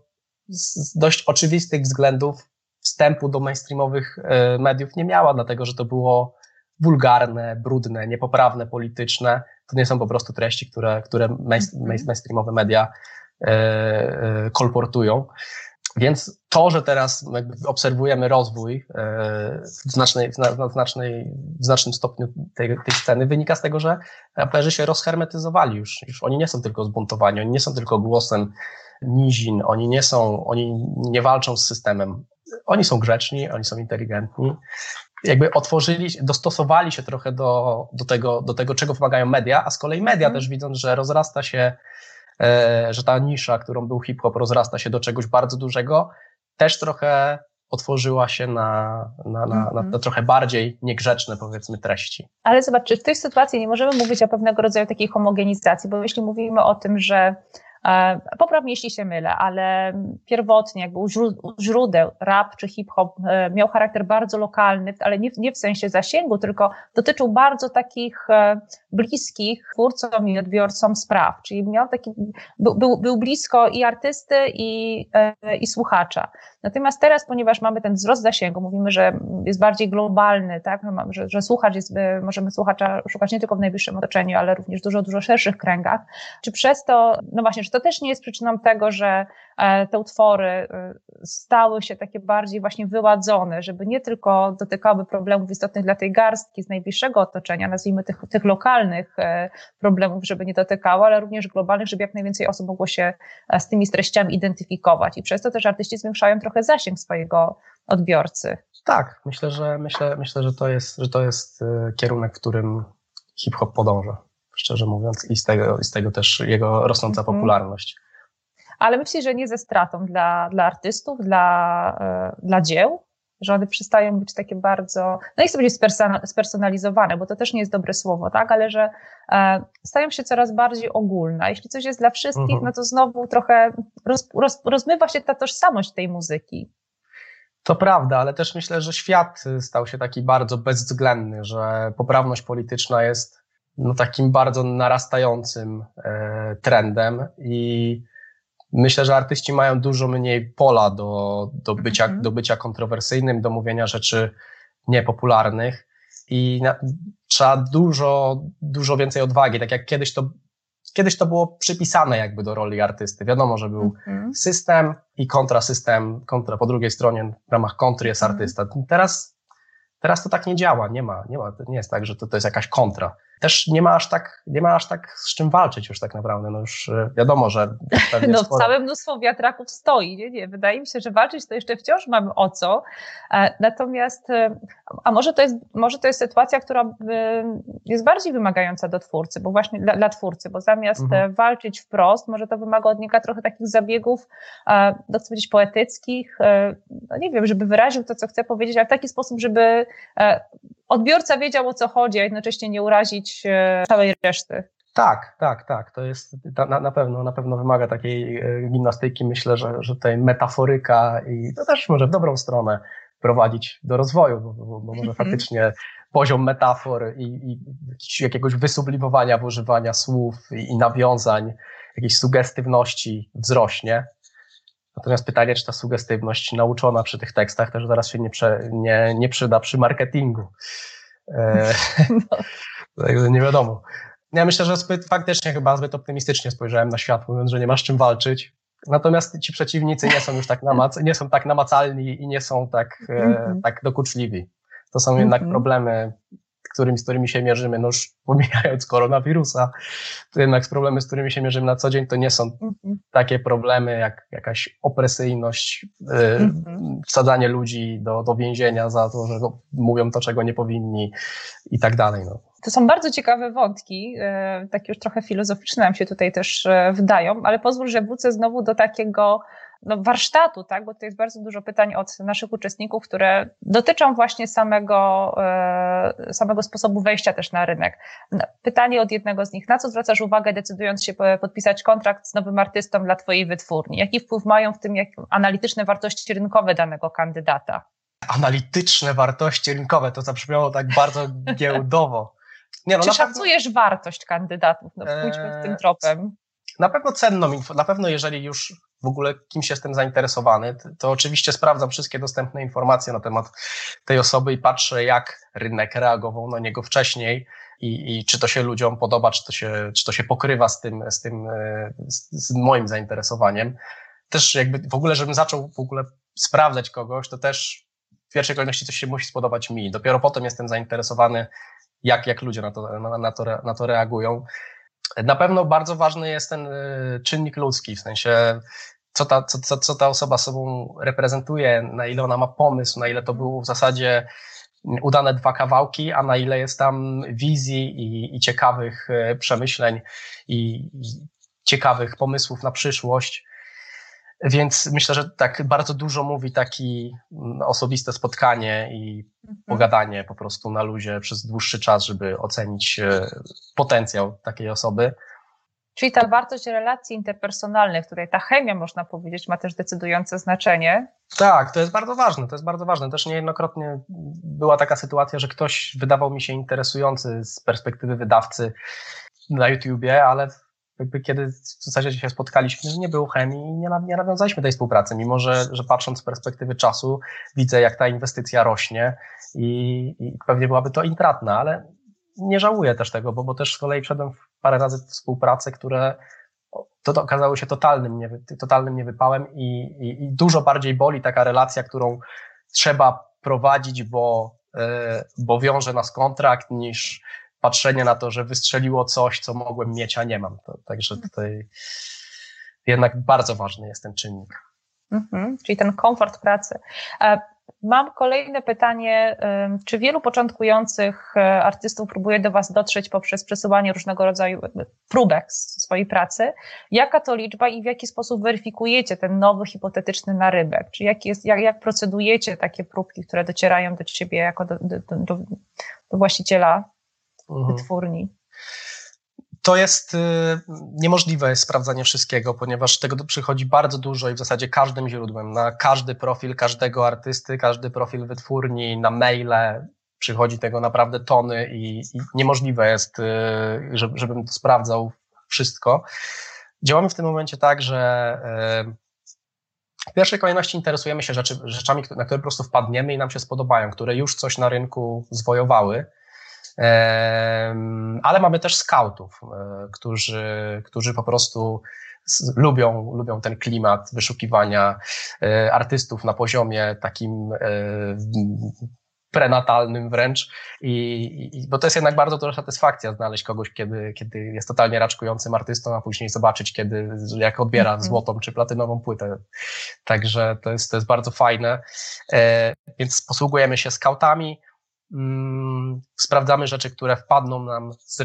S2: z dość oczywistych względów wstępu do mainstreamowych e, mediów nie miała, dlatego że to było wulgarne, brudne, niepoprawne, polityczne. To nie są po prostu treści, które, które mhm. mainstreamowe media e, e, kolportują. Więc to, że teraz obserwujemy rozwój e, w, znacznej, w, znacznej, w znacznym stopniu tej, tej sceny, wynika z tego, że raperzy się rozhermetyzowali już. już. Oni nie są tylko zbuntowani, oni nie są tylko głosem nizin, oni nie są, oni nie walczą z systemem. Oni są grzeczni, oni są inteligentni jakby otworzyli, dostosowali się trochę do, do, tego, do tego, czego wymagają media, a z kolei media mm. też widząc, że rozrasta się, e, że ta nisza, którą był hip-hop, rozrasta się do czegoś bardzo dużego, też trochę otworzyła się na, na, na, na, na trochę bardziej niegrzeczne, powiedzmy, treści.
S1: Ale zobacz, czy w tej sytuacji nie możemy mówić o pewnego rodzaju takiej homogenizacji, bo jeśli mówimy o tym, że Poprawnie, jeśli się mylę, ale pierwotnie jakby źródeł rap czy hip-hop e, miał charakter bardzo lokalny, ale nie, nie w sensie zasięgu, tylko dotyczył bardzo takich e, bliskich twórcom i odbiorcom spraw, czyli miał taki, był, był, był blisko i artysty i, i słuchacza. Natomiast teraz, ponieważ mamy ten wzrost zasięgu, mówimy, że jest bardziej globalny, tak, no, że, że słuchacz jest, możemy słuchacza szukać nie tylko w najbliższym otoczeniu, ale również dużo, dużo szerszych kręgach, czy przez to, no właśnie, że to też nie jest przyczyną tego, że e, te utwory e, stały się takie bardziej właśnie wyładzone, żeby nie tylko dotykały problemów istotnych dla tej garstki z najbliższego otoczenia, nazwijmy tych, tych lokalnych e, problemów, żeby nie dotykały, ale również globalnych, żeby jak najwięcej osób mogło się z tymi treściami identyfikować. I przez to też artyści zwiększają trochę zasięg swojego odbiorcy.
S2: Tak, myślę, że myślę, myślę, że to jest, że to jest kierunek, w którym hip-hop podąża szczerze mówiąc, i z tego, i z tego też jego rosnąca mhm. popularność.
S1: Ale myślę, że nie ze stratą dla, dla artystów, dla, e, dla dzieł, że one przestają być takie bardzo, no nie chcę powiedzieć spersonalizowane, bo to też nie jest dobre słowo, tak, ale że e, stają się coraz bardziej ogólne. Jeśli coś jest dla wszystkich, mhm. no to znowu trochę roz, roz, rozmywa się ta tożsamość tej muzyki.
S2: To prawda, ale też myślę, że świat stał się taki bardzo bezwzględny, że poprawność polityczna jest no, takim bardzo narastającym e, trendem i myślę, że artyści mają dużo mniej pola do, do, bycia, mhm. do bycia kontrowersyjnym, do mówienia rzeczy niepopularnych i na, trzeba dużo, dużo więcej odwagi, tak jak kiedyś to Kiedyś to było przypisane jakby do roli artysty. Wiadomo, że był mhm. system i kontrasystem, kontra po drugiej stronie w ramach kontry jest mhm. artysta. Teraz, teraz to tak nie działa, nie ma, nie ma, nie jest tak, że to, to jest jakaś kontra też nie ma aż tak, nie ma aż tak z czym walczyć już tak naprawdę. No już e, wiadomo, że [LAUGHS]
S1: no sporo... całe mnóstwo wiatraków stoi, nie, nie, wydaje mi się, że walczyć to jeszcze wciąż mamy o co. E, natomiast, e, a może to jest, może to jest sytuacja, która jest bardziej wymagająca do twórcy, bo właśnie dla, dla twórcy, bo zamiast mhm. walczyć wprost, może to wymaga od niego trochę takich zabiegów, no chcę powiedzieć poetyckich, no nie wiem, żeby wyraził to, co chce powiedzieć, ale w taki sposób, żeby odbiorca wiedział o co chodzi, a jednocześnie nie urazić e, całej reszty.
S2: Tak, tak, tak. To jest na, na pewno, na pewno wymaga takiej e, gimnastyki. Myślę, że, że tutaj metaforyka i to też może w dobrą stronę prowadzić do rozwoju, bo, bo, bo może -hmm. faktycznie poziom metafor i, i, jakiegoś wysublimowania w używania słów i, i nawiązań, jakiejś sugestywności wzrośnie. Natomiast pytanie, czy ta sugestywność nauczona przy tych tekstach też zaraz się nie, prze, nie, nie przyda przy marketingu. E, [LAUGHS] no. Także nie wiadomo. Ja myślę, że zbyt, faktycznie chyba zbyt optymistycznie spojrzałem na świat, mówiąc, że nie masz czym walczyć. Natomiast ci przeciwnicy nie są już tak, namac nie są tak namacalni i nie są tak, e, mhm. tak dokuczliwi. To są jednak mhm. problemy którymi, z którymi się mierzymy, no już pomijając koronawirusa, to jednak z problemy, z którymi się mierzymy na co dzień, to nie są takie problemy jak jakaś opresyjność, yy, wsadzanie ludzi do, do więzienia za to, że mówią to, czego nie powinni i tak dalej. No.
S1: To są bardzo ciekawe wątki, e, takie już trochę filozoficzne nam się tutaj też e, wydają, ale pozwól, że wrócę znowu do takiego no, warsztatu, tak? bo to jest bardzo dużo pytań od naszych uczestników, które dotyczą właśnie samego, e, samego sposobu wejścia też na rynek. Pytanie od jednego z nich, na co zwracasz uwagę, decydując się podpisać kontrakt z nowym artystą dla Twojej wytwórni? Jaki wpływ mają w tym jak analityczne wartości rynkowe danego kandydata?
S2: Analityczne wartości rynkowe, to zabrzmiało tak bardzo [LAUGHS] giełdowo.
S1: Nie, no, Czy szacujesz pewno... wartość kandydatów? No, pójdźmy w tym tropem.
S2: Na pewno cenną na pewno jeżeli już w ogóle kimś jestem zainteresowany, to oczywiście sprawdzam wszystkie dostępne informacje na temat tej osoby i patrzę, jak rynek reagował na niego wcześniej i, i czy to się ludziom podoba, czy to się, czy to się pokrywa z tym, z tym, z, z moim zainteresowaniem. Też jakby w ogóle, żebym zaczął w ogóle sprawdzać kogoś, to też w pierwszej kolejności coś się musi spodobać mi. Dopiero potem jestem zainteresowany, jak, jak ludzie na to, na, na, to, na to reagują. Na pewno bardzo ważny jest ten y, czynnik ludzki, w sensie co ta, co, co, co ta osoba sobą reprezentuje, na ile ona ma pomysł, na ile to było w zasadzie udane dwa kawałki, a na ile jest tam wizji i, i ciekawych y, przemyśleń i, i ciekawych pomysłów na przyszłość. Więc myślę, że tak bardzo dużo mówi taki mm, osobiste spotkanie i mhm. pogadanie po prostu na luzie przez dłuższy czas, żeby ocenić e, potencjał takiej osoby.
S1: Czyli ta wartość relacji interpersonalnych, tutaj ta chemia, można powiedzieć, ma też decydujące znaczenie.
S2: Tak, to jest bardzo ważne, to jest bardzo ważne. Też niejednokrotnie była taka sytuacja, że ktoś wydawał mi się interesujący z perspektywy wydawcy na YouTubie, ale jakby kiedy w zasadzie się spotkaliśmy, nie było chemii i nie, nie nawiązaliśmy tej współpracy, mimo że, że patrząc z perspektywy czasu widzę, jak ta inwestycja rośnie i, i pewnie byłaby to intratna, ale nie żałuję też tego, bo, bo też z kolei wszedłem w parę razy w współpracę, które to, to okazało się totalnym, nie, totalnym niewypałem i, i, i dużo bardziej boli taka relacja, którą trzeba prowadzić, bo, e, bo wiąże nas kontrakt, niż patrzenie na to, że wystrzeliło coś, co mogłem mieć, a nie mam. To, także tutaj jednak bardzo ważny jest ten czynnik.
S1: Mhm, czyli ten komfort pracy. E, mam kolejne pytanie. Czy wielu początkujących e, artystów próbuje do Was dotrzeć poprzez przesyłanie różnego rodzaju e, próbek swojej pracy? Jaka to liczba i w jaki sposób weryfikujecie ten nowy hipotetyczny narybek? Czy jak, jest, jak, jak procedujecie takie próbki, które docierają do Ciebie jako do, do, do, do właściciela mhm. wytwórni.
S2: To jest y, niemożliwe sprawdzanie wszystkiego, ponieważ tego przychodzi bardzo dużo i w zasadzie każdym źródłem, na każdy profil każdego artysty, każdy profil wytwórni, na maile przychodzi tego naprawdę tony i, i niemożliwe jest, y, żeby, żebym to sprawdzał wszystko. Działamy w tym momencie tak, że y, w pierwszej kolejności interesujemy się rzeczy, rzeczami, na które po prostu wpadniemy i nam się spodobają, które już coś na rynku zwojowały ale mamy też skautów, e, którzy, którzy po prostu lubią, lubią ten klimat wyszukiwania e, artystów na poziomie takim e, prenatalnym wręcz, I, i, bo to jest jednak bardzo duża satysfakcja znaleźć kogoś, kiedy, kiedy jest totalnie raczkującym artystą, a później zobaczyć, kiedy, jak odbiera mm -hmm. złotą czy platynową płytę. Także to jest, to jest bardzo fajne. E, więc posługujemy się skautami, mm, sprawdzamy rzeczy, które wpadną nam z,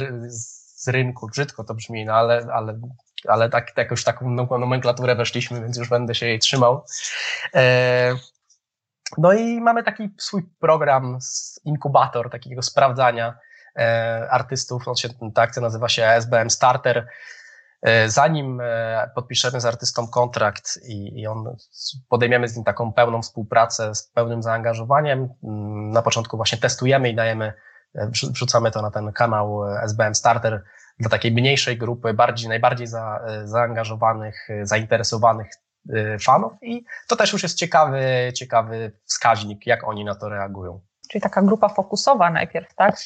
S2: z rynku. Brzydko to brzmi, no ale, ale, ale tak, już taką nomenklaturę weszliśmy, więc już będę się jej trzymał. E, no i mamy taki swój program, inkubator takiego sprawdzania e, artystów. On się, ta akcja nazywa się SBM Starter. E, zanim e, podpiszemy z artystą kontrakt i, i on podejmiemy z nim taką pełną współpracę z pełnym zaangażowaniem, mm, na początku właśnie testujemy i dajemy, wrzucamy to na ten kanał SBM Starter dla takiej mniejszej grupy, bardziej, najbardziej za, zaangażowanych, zainteresowanych fanów i to też już jest ciekawy, ciekawy wskaźnik, jak oni na to reagują.
S1: Czyli taka grupa fokusowa najpierw, tak?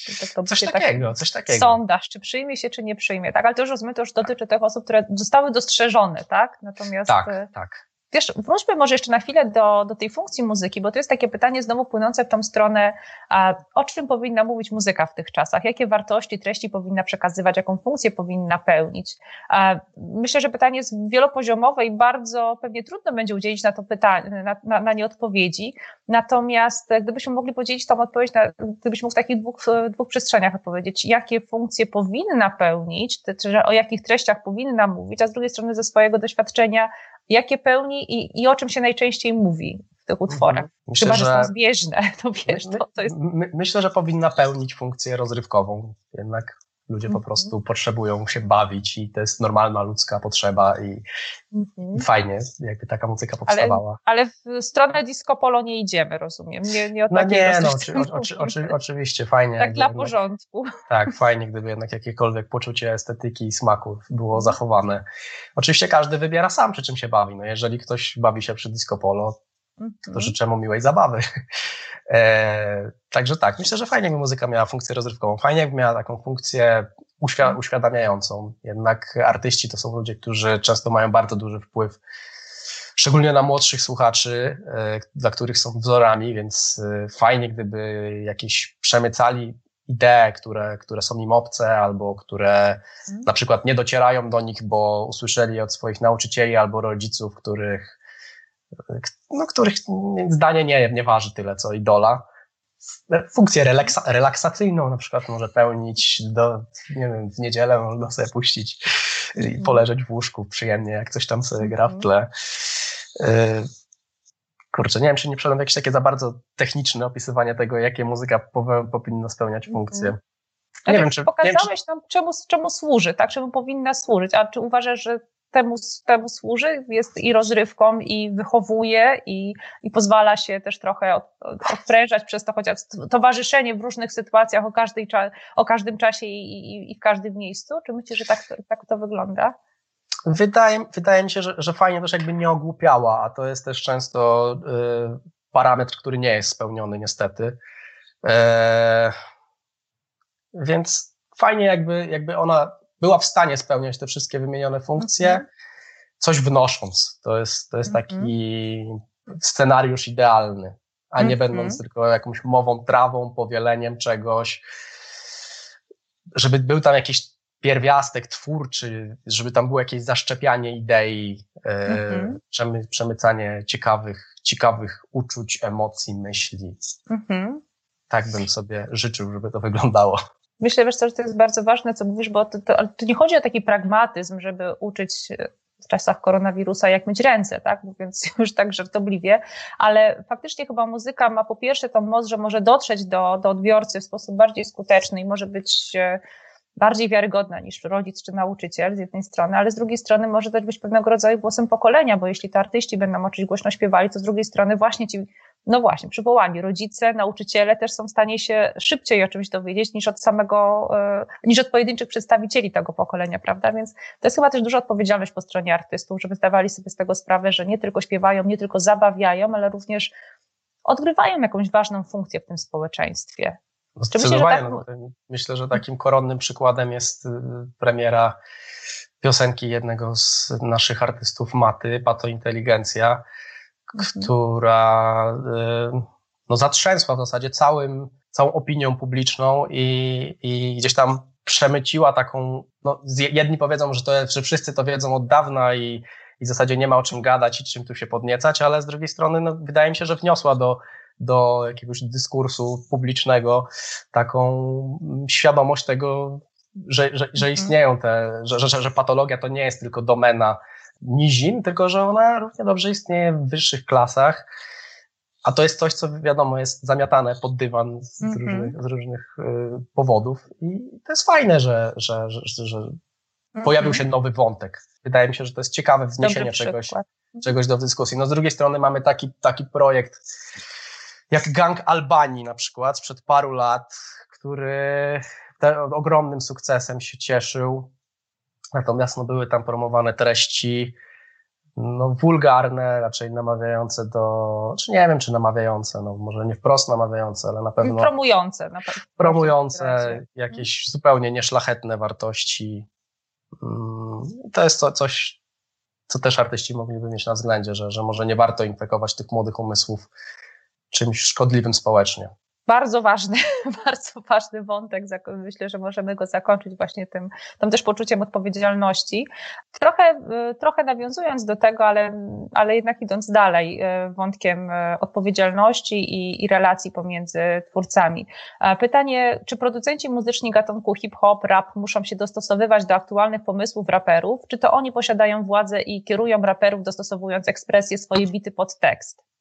S2: Coś takiego, tak coś takiego.
S1: Sondaż, czy przyjmie się, czy nie przyjmie, tak? Ale to już rozumiem, to już dotyczy tych osób, które zostały dostrzeżone, tak?
S2: Natomiast... Tak, y, tak.
S1: Wiesz, wróćmy może jeszcze na chwilę do, do tej funkcji muzyki, bo to jest takie pytanie znowu płynące w tą stronę, a, o czym powinna mówić muzyka w tych czasach, jakie wartości, treści powinna przekazywać, jaką funkcję powinna pełnić. A, myślę, że pytanie jest wielopoziomowe i bardzo pewnie trudno będzie udzielić na to pytanie, na, na, na nie odpowiedzi. Natomiast gdybyśmy mogli podzielić tą odpowiedź, na, gdybyśmy w takich dwóch, dwóch przestrzeniach odpowiedzieć, jakie funkcje powinna pełnić, czy o jakich treściach powinna mówić, a z drugiej strony ze swojego doświadczenia, jakie pełni i, i o czym się najczęściej mówi w tych utworach. Mhm. Myślę, Chyba, że, że są zbieżne, [LAUGHS] to wiesz, to, to jest...
S2: My, myślę, że powinna pełnić funkcję rozrywkową, jednak ludzie po mhm. prostu potrzebują się bawić i to jest normalna ludzka potrzeba i, mhm. fajnie, jakby taka muzyka powstawała.
S1: Ale, ale w stronę disco polo nie idziemy, rozumiem. Nie, nie,
S2: no nie, no, oczy, oczy, oczy, oczywiście, fajnie.
S1: Tak dla jednak, porządku.
S2: Tak, fajnie, gdyby jednak jakiekolwiek poczucie estetyki i smaku było zachowane. Oczywiście każdy wybiera sam, przy czym się bawi. No jeżeli ktoś bawi się przy disco polo, to mhm. życzę mu miłej zabawy. [LAUGHS] E, także tak, myślę, że fajnie jakby muzyka miała funkcję rozrywkową, fajnie jakby miała taką funkcję uświ mhm. uświadamiającą. Jednak artyści to są ludzie, którzy często mają bardzo duży wpływ, szczególnie na młodszych słuchaczy, e, dla których są wzorami, więc e, fajnie, gdyby jakieś przemycali idee, które, które są im obce, albo które mhm. na przykład nie docierają do nich, bo usłyszeli od swoich nauczycieli albo rodziców, których no, których zdanie nie, nie waży tyle co idola. Funkcję relaksa, relaksacyjną na przykład może pełnić do, nie wiem, w niedzielę można sobie puścić i mhm. poleżeć w łóżku przyjemnie, jak coś tam sobie gra w mhm. tle. Y, kurczę, nie wiem, czy nie w jakieś takie za bardzo techniczne opisywanie tego, jakie muzyka powinna spełniać mhm. funkcje.
S1: Nie wiem, czy, pokazałeś nie wiem, czy... nam, czemu, czemu służy, tak, czemu powinna służyć, a czy uważasz, że temu, temu służy, jest i rozrywką, i wychowuje, i, i pozwala się też trochę od, odprężać przez to chociaż towarzyszenie w różnych sytuacjach o, każdej, o każdym czasie i, i, i w każdym miejscu? Czy myślisz, że tak, tak to wygląda?
S2: Wydaje, wydaje mi się, że, że fajnie też jakby nie ogłupiała, a to jest też często y, parametr, który nie jest spełniony niestety. E, więc fajnie jakby, jakby ona była w stanie spełniać te wszystkie wymienione funkcje, mm -hmm. coś wnosząc. To jest, to jest mm -hmm. taki scenariusz idealny, a nie mm -hmm. będąc tylko jakąś mową, trawą, powieleniem czegoś, żeby był tam jakiś pierwiastek twórczy, żeby tam było jakieś zaszczepianie idei, e, mhm. przemy, przemycanie ciekawych, ciekawych uczuć, emocji, myśli. Mhm. Tak bym sobie życzył, żeby to wyglądało.
S1: Myślę, wiesz, że to jest bardzo ważne, co mówisz, bo to, to, to nie chodzi o taki pragmatyzm, żeby uczyć w czasach koronawirusa, jak myć ręce, tak? Mówiąc [LAUGHS] już tak żartobliwie, ale faktycznie chyba muzyka ma po pierwsze tą moc, że może dotrzeć do, do odbiorcy w sposób bardziej skuteczny i może być e, bardziej wiarygodna niż rodzic czy nauczyciel z jednej strony, ale z drugiej strony może też być pewnego rodzaju głosem pokolenia, bo jeśli to artyści będą oczywiście głośno śpiewali, to z drugiej strony właśnie ci no właśnie, przywołani rodzice, nauczyciele też są w stanie się szybciej o czymś dowiedzieć niż od samego, e, niż od pojedynczych przedstawicieli tego pokolenia, prawda? Więc to jest chyba też duża odpowiedzialność po stronie artystów, żeby zdawali sobie z tego sprawę, że nie tylko śpiewają, nie tylko zabawiają, ale również odgrywają jakąś ważną funkcję w tym społeczeństwie.
S2: No, myślę, że tak... myślę, że takim koronnym przykładem jest y, premiera piosenki jednego z naszych artystów Maty, Pato Inteligencja, mhm. która y, no, zatrzęsła w zasadzie całym, całą opinią publiczną i, i gdzieś tam przemyciła taką, no, jedni powiedzą, że, to, że wszyscy to wiedzą od dawna i, i w zasadzie nie ma o czym gadać i czym tu się podniecać, ale z drugiej strony no, wydaje mi się, że wniosła do, do jakiegoś dyskursu publicznego taką świadomość tego, że, że, że mhm. istnieją te, że, że, że patologia to nie jest tylko domena nizin, tylko że ona równie dobrze istnieje w wyższych klasach. A to jest coś, co wiadomo jest zamiatane pod dywan z mm -hmm. różnych, z różnych y, powodów. I to jest fajne, że, że, że, że mm -hmm. pojawił się nowy wątek. Wydaje mi się, że to jest ciekawe wzniesienie czegoś, czegoś do dyskusji. No z drugiej strony mamy taki, taki projekt jak Gang Albanii na przykład sprzed paru lat, który ogromnym sukcesem się cieszył. Natomiast no, były tam promowane treści no, wulgarne, raczej namawiające do, czy nie wiem, czy namawiające, no może nie wprost namawiające, ale na pewno.
S1: Promujące, na pewno.
S2: Promujące jakieś zupełnie nieszlachetne wartości. Mm, to jest to, coś, co też artyści mogliby mieć na względzie, że, że może nie warto infekować tych młodych umysłów czymś szkodliwym społecznie
S1: bardzo ważny, [LAUGHS] bardzo ważny wątek. Myślę, że możemy go zakończyć właśnie tym, tym też poczuciem odpowiedzialności. Trochę, y, trochę nawiązując do tego, ale, ale jednak idąc dalej, y, wątkiem y, odpowiedzialności i, i relacji pomiędzy twórcami. Pytanie, czy producenci muzyczni gatunku hip-hop, rap muszą się dostosowywać do aktualnych pomysłów raperów, czy to oni posiadają władzę i kierują raperów dostosowując ekspresję swojej bity pod tekst?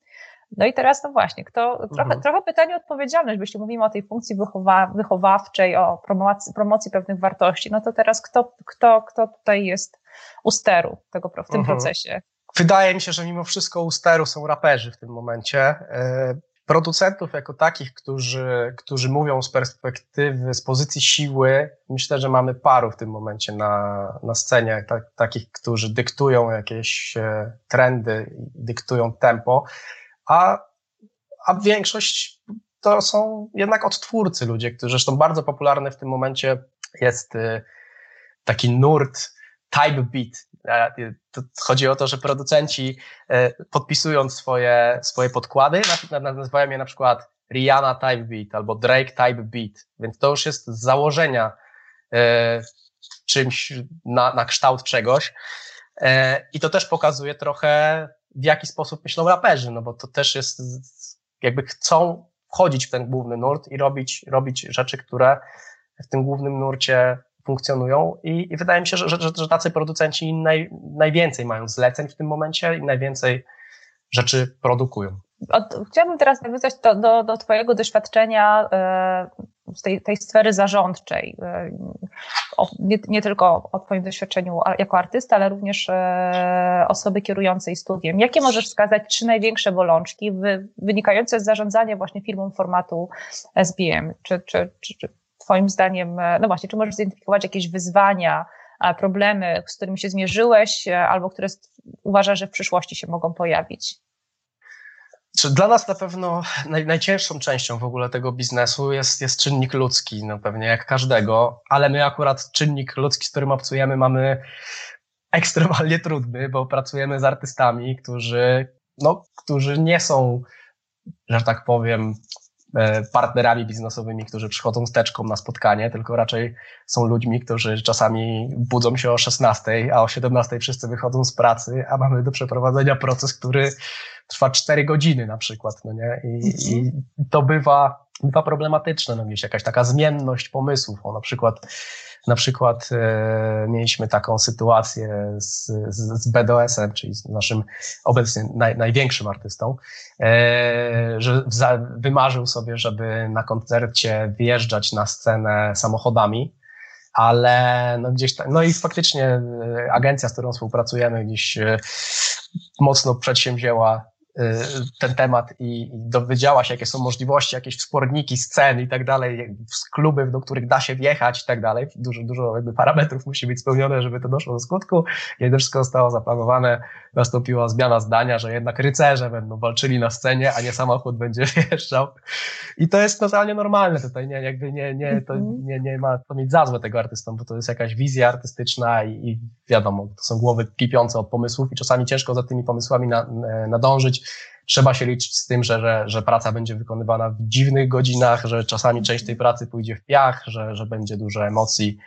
S1: No i teraz, no właśnie, kto, trochę, mhm. trochę pytanie o odpowiedzialność, jeśli mówimy o tej funkcji wychowa, wychowawczej, o promocji, promocji pewnych wartości, no to teraz kto, kto, kto tutaj jest u steru tego, w tym mhm. procesie?
S2: Wydaje mi się, że mimo wszystko u steru są raperzy w tym momencie. E, producentów jako takich, którzy, którzy mówią z perspektywy, z pozycji siły, myślę, że mamy paru w tym momencie na, na scenie, tak, takich, którzy dyktują jakieś e, trendy, dyktują tempo a, a większość to są jednak odtwórcy ludzie, którzy zresztą bardzo popularny w tym momencie jest y, taki nurt type beat. E, chodzi o to, że producenci e, podpisując swoje, swoje podkłady, nazywają je na przykład Rihanna type beat albo Drake type beat, więc to już jest z założenia e, czymś na, na kształt czegoś. I to też pokazuje trochę w jaki sposób myślą raperzy, no bo to też jest, jakby chcą wchodzić w ten główny nurt i robić, robić rzeczy, które w tym głównym nurcie funkcjonują i, i wydaje mi się, że, że, że tacy producenci naj, najwięcej mają zleceń w tym momencie i najwięcej rzeczy produkują.
S1: Od, chciałabym teraz nawiązać do, do, do Twojego doświadczenia y, z tej, tej sfery zarządczej. Y, o, nie, nie, tylko o Twoim doświadczeniu jako artysta, ale również y, osoby kierującej studiem. Jakie możesz wskazać trzy największe bolączki wy, wynikające z zarządzania właśnie firmą formatu SBM? Czy, czy, czy, czy Twoim zdaniem, no właśnie, czy możesz zidentyfikować jakieś wyzwania, problemy, z którymi się zmierzyłeś, albo które uważasz, że w przyszłości się mogą pojawić?
S2: Dla nas na pewno naj, najcięższą częścią w ogóle tego biznesu jest, jest czynnik ludzki, no pewnie jak każdego, ale my akurat czynnik ludzki, z którym obcujemy, mamy ekstremalnie trudny, bo pracujemy z artystami, którzy, no, którzy nie są, że tak powiem, partnerami biznesowymi, którzy przychodzą z teczką na spotkanie, tylko raczej są ludźmi, którzy czasami budzą się o 16, a o 17 wszyscy wychodzą z pracy, a mamy do przeprowadzenia proces, który trwa 4 godziny na przykład, no nie? I, mhm. i to bywa, bywa problematyczne, no gdzieś jakaś taka zmienność pomysłów, o na przykład na przykład e, mieliśmy taką sytuację z, z, z BDS-em, czyli z naszym obecnie naj, największym artystą, e, że za, wymarzył sobie, żeby na koncercie wjeżdżać na scenę samochodami, ale no gdzieś tam, no i faktycznie e, agencja, z którą współpracujemy, gdzieś e, mocno przedsięwzięła ten temat i dowiedziała się, jakie są możliwości, jakieś wsporniki, scen i tak dalej, kluby, do których da się wjechać i tak dalej. Dużo, dużo jakby parametrów musi być spełnione, żeby to doszło do skutku. Kiedy wszystko zostało zaplanowane, nastąpiła zmiana zdania, że jednak rycerze będą walczyli na scenie, a nie samochód będzie [LAUGHS] wjeżdżał. I to jest totalnie normalne tutaj, nie, jakby nie, nie, to mhm. nie, nie ma to mieć za złe tego artystom, bo to jest jakaś wizja artystyczna i, i wiadomo, to są głowy kipiące od pomysłów i czasami ciężko za tymi pomysłami na, nadążyć, być. Trzeba się liczyć z tym, że, że, że praca będzie wykonywana w dziwnych godzinach, że czasami część tej pracy pójdzie w piach, że, że będzie dużo emocji.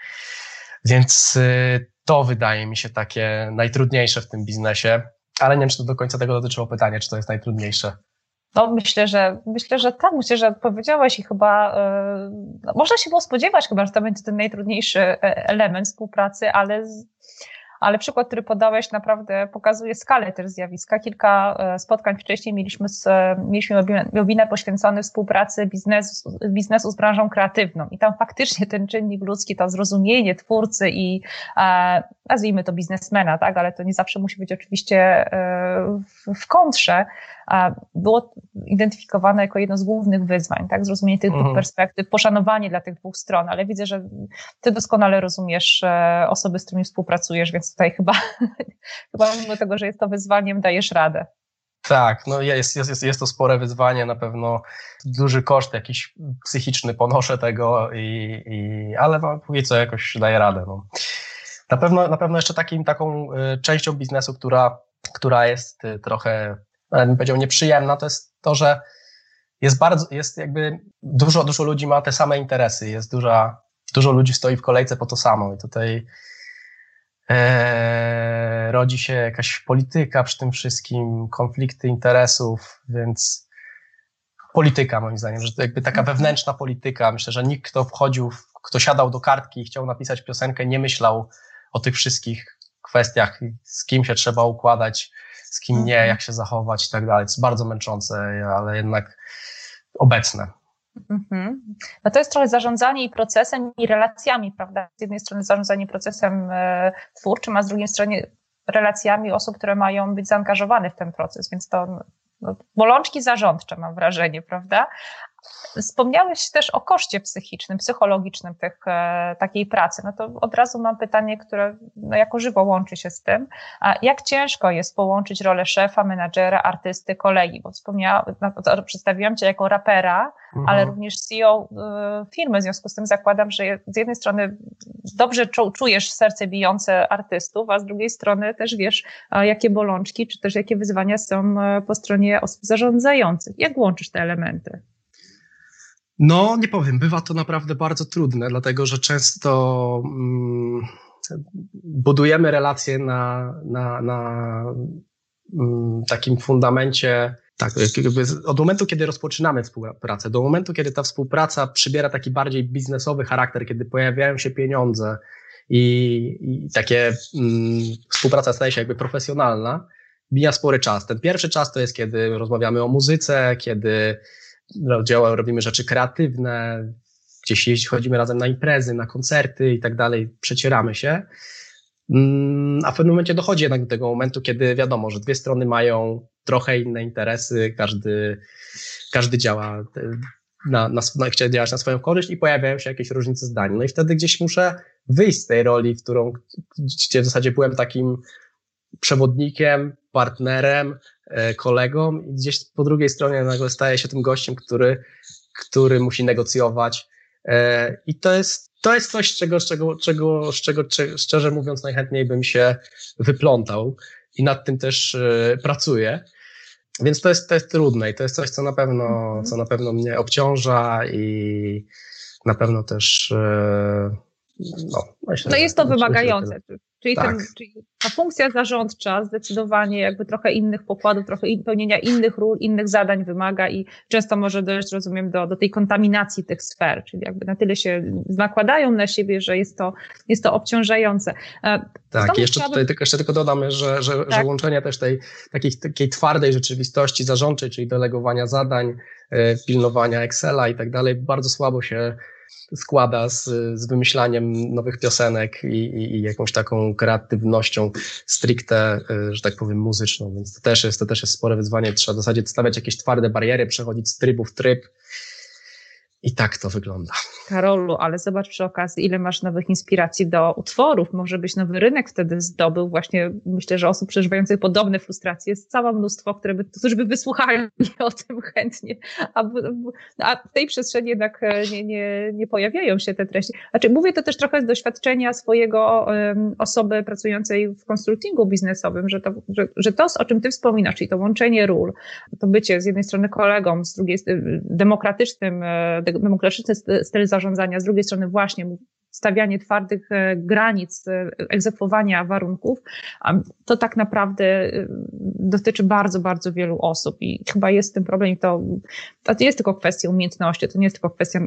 S2: Więc y, to wydaje mi się takie najtrudniejsze w tym biznesie, ale nie wiem, czy to do końca tego dotyczyło pytanie, czy to jest najtrudniejsze.
S1: No, myślę, że myślę, że tak, myślę, że odpowiedziałeś i chyba yy, można się było spodziewać chyba, że to będzie ten najtrudniejszy e, element współpracy, ale z, ale przykład, który podałeś, naprawdę pokazuje skalę też zjawiska. Kilka e, spotkań wcześniej mieliśmy, z, mieliśmy webinar poświęcony współpracy biznesu, biznesu z branżą kreatywną. I tam faktycznie ten czynnik ludzki, to zrozumienie twórcy i e, nazwijmy to biznesmena, tak, ale to nie zawsze musi być oczywiście e, w kontrze, było identyfikowane jako jedno z głównych wyzwań, tak? Zrozumienie tych mhm. dwóch perspektyw, poszanowanie dla tych dwóch stron, ale widzę, że ty doskonale rozumiesz e, osoby, z którymi współpracujesz, więc tutaj chyba, [LAUGHS] chyba mimo tego, że jest to wyzwaniem, dajesz radę.
S2: Tak, no jest, jest, jest, jest to spore wyzwanie, na pewno duży koszt jakiś psychiczny ponoszę tego, i, i, ale no, póki co jakoś daję radę. No. Na, pewno, na pewno jeszcze takim, taką y, częścią biznesu, która, która jest y, trochę bym powiedział nieprzyjemna, to jest to, że jest bardzo, jest jakby dużo, dużo ludzi ma te same interesy, jest duża, dużo ludzi stoi w kolejce po to samo i tutaj e, rodzi się jakaś polityka przy tym wszystkim, konflikty interesów, więc polityka moim zdaniem, że to jakby taka mhm. wewnętrzna polityka. Myślę, że nikt, kto wchodził, kto siadał do kartki i chciał napisać piosenkę, nie myślał o tych wszystkich kwestiach, z kim się trzeba układać, z kim nie, mhm. jak się zachować i tak dalej. To jest bardzo męczące, ale jednak obecne.
S1: Mhm. No to jest trochę zarządzanie i procesem, i relacjami, prawda? Z jednej strony zarządzanie procesem e, twórczym, a z drugiej strony relacjami osób, które mają być zaangażowane w ten proces, więc to no, bolączki zarządcze, mam wrażenie, prawda? Wspomniałeś też o koszcie psychicznym, psychologicznym tych, e, takiej pracy. No to od razu mam pytanie, które no jako żywo łączy się z tym. A jak ciężko jest połączyć rolę szefa, menadżera, artysty, kolegi? Bo wspomniałam, no, przedstawiłam Cię jako rapera, mhm. ale również CEO e, firmy. W związku z tym zakładam, że z jednej strony dobrze czujesz serce bijące artystów, a z drugiej strony też wiesz, jakie bolączki, czy też jakie wyzwania są e, po stronie osób zarządzających. Jak łączysz te elementy?
S2: No, nie powiem, bywa to naprawdę bardzo trudne, dlatego że często mm, budujemy relacje na, na, na mm, takim fundamencie. Tak, od momentu, kiedy rozpoczynamy współpracę, do momentu, kiedy ta współpraca przybiera taki bardziej biznesowy charakter, kiedy pojawiają się pieniądze i, i takie mm, współpraca staje się jakby profesjonalna, mija spory czas. Ten pierwszy czas to jest, kiedy rozmawiamy o muzyce, kiedy działa, robimy rzeczy kreatywne, gdzieś jeździ, chodzimy razem na imprezy, na koncerty i tak dalej, przecieramy się. Mm, a w pewnym momencie dochodzi jednak do tego momentu, kiedy wiadomo, że dwie strony mają trochę inne interesy, każdy, każdy działa na, na, na, chce działać na swoją korzyść i pojawiają się jakieś różnice zdań. No i wtedy gdzieś muszę wyjść z tej roli, w którą, gdzie w zasadzie byłem takim przewodnikiem, partnerem, E, kolegom i gdzieś po drugiej stronie nagle staje się tym gościem, który, który musi negocjować. E, I to jest, to jest coś, czego, czego, czego, z czego szczerze mówiąc najchętniej bym się wyplątał i nad tym też e, pracuję. Więc to jest, to jest trudne i to jest coś, co na pewno, co na pewno mnie obciąża i na pewno też
S1: no, myślę, no jest to wymagające. Czyli, tak. ten, czyli ta funkcja zarządcza zdecydowanie jakby trochę innych pokładów, trochę pełnienia innych ról, innych zadań wymaga i często może dojść, rozumiem, do, do tej kontaminacji tych sfer, czyli jakby na tyle się nakładają na siebie, że jest to, jest to obciążające.
S2: E, tak, jeszcze chciałabym... tutaj tylko, jeszcze tylko dodam, że, że, tak. że łączenie też tej takiej, takiej twardej rzeczywistości zarządczej, czyli delegowania zadań, e, pilnowania Excela i tak dalej, bardzo słabo się składa z, z wymyślaniem nowych piosenek i, i, i, jakąś taką kreatywnością stricte, y, że tak powiem, muzyczną, więc to też jest, to też jest spore wyzwanie. Trzeba w zasadzie stawiać jakieś twarde bariery, przechodzić z trybu w tryb I tak to wygląda.
S1: Karolu, ale zobacz przy okazji, ile masz nowych inspiracji do utworów. Może byś nowy rynek wtedy zdobył. Właśnie myślę, że osób przeżywających podobne frustracje jest całe mnóstwo, które by, którzy by wysłuchali [LAUGHS] o tym chętnie. A, a w tej przestrzeni jednak e, nie, nie, nie pojawiają się te treści. Znaczy, mówię to też trochę z doświadczenia swojego um, osoby pracującej w konsultingu biznesowym, że to, że, że to, o czym ty wspominasz, czyli to łączenie ról, to bycie z jednej strony kolegą, z drugiej demokratycznym, e, demokratyczny styl zarządzania, z drugiej strony właśnie stawianie twardych e, granic, e, egzekwowania warunków, to tak naprawdę e, dotyczy bardzo, bardzo wielu osób i chyba jest ten problem i to, to jest tylko kwestia umiejętności, to nie jest tylko kwestia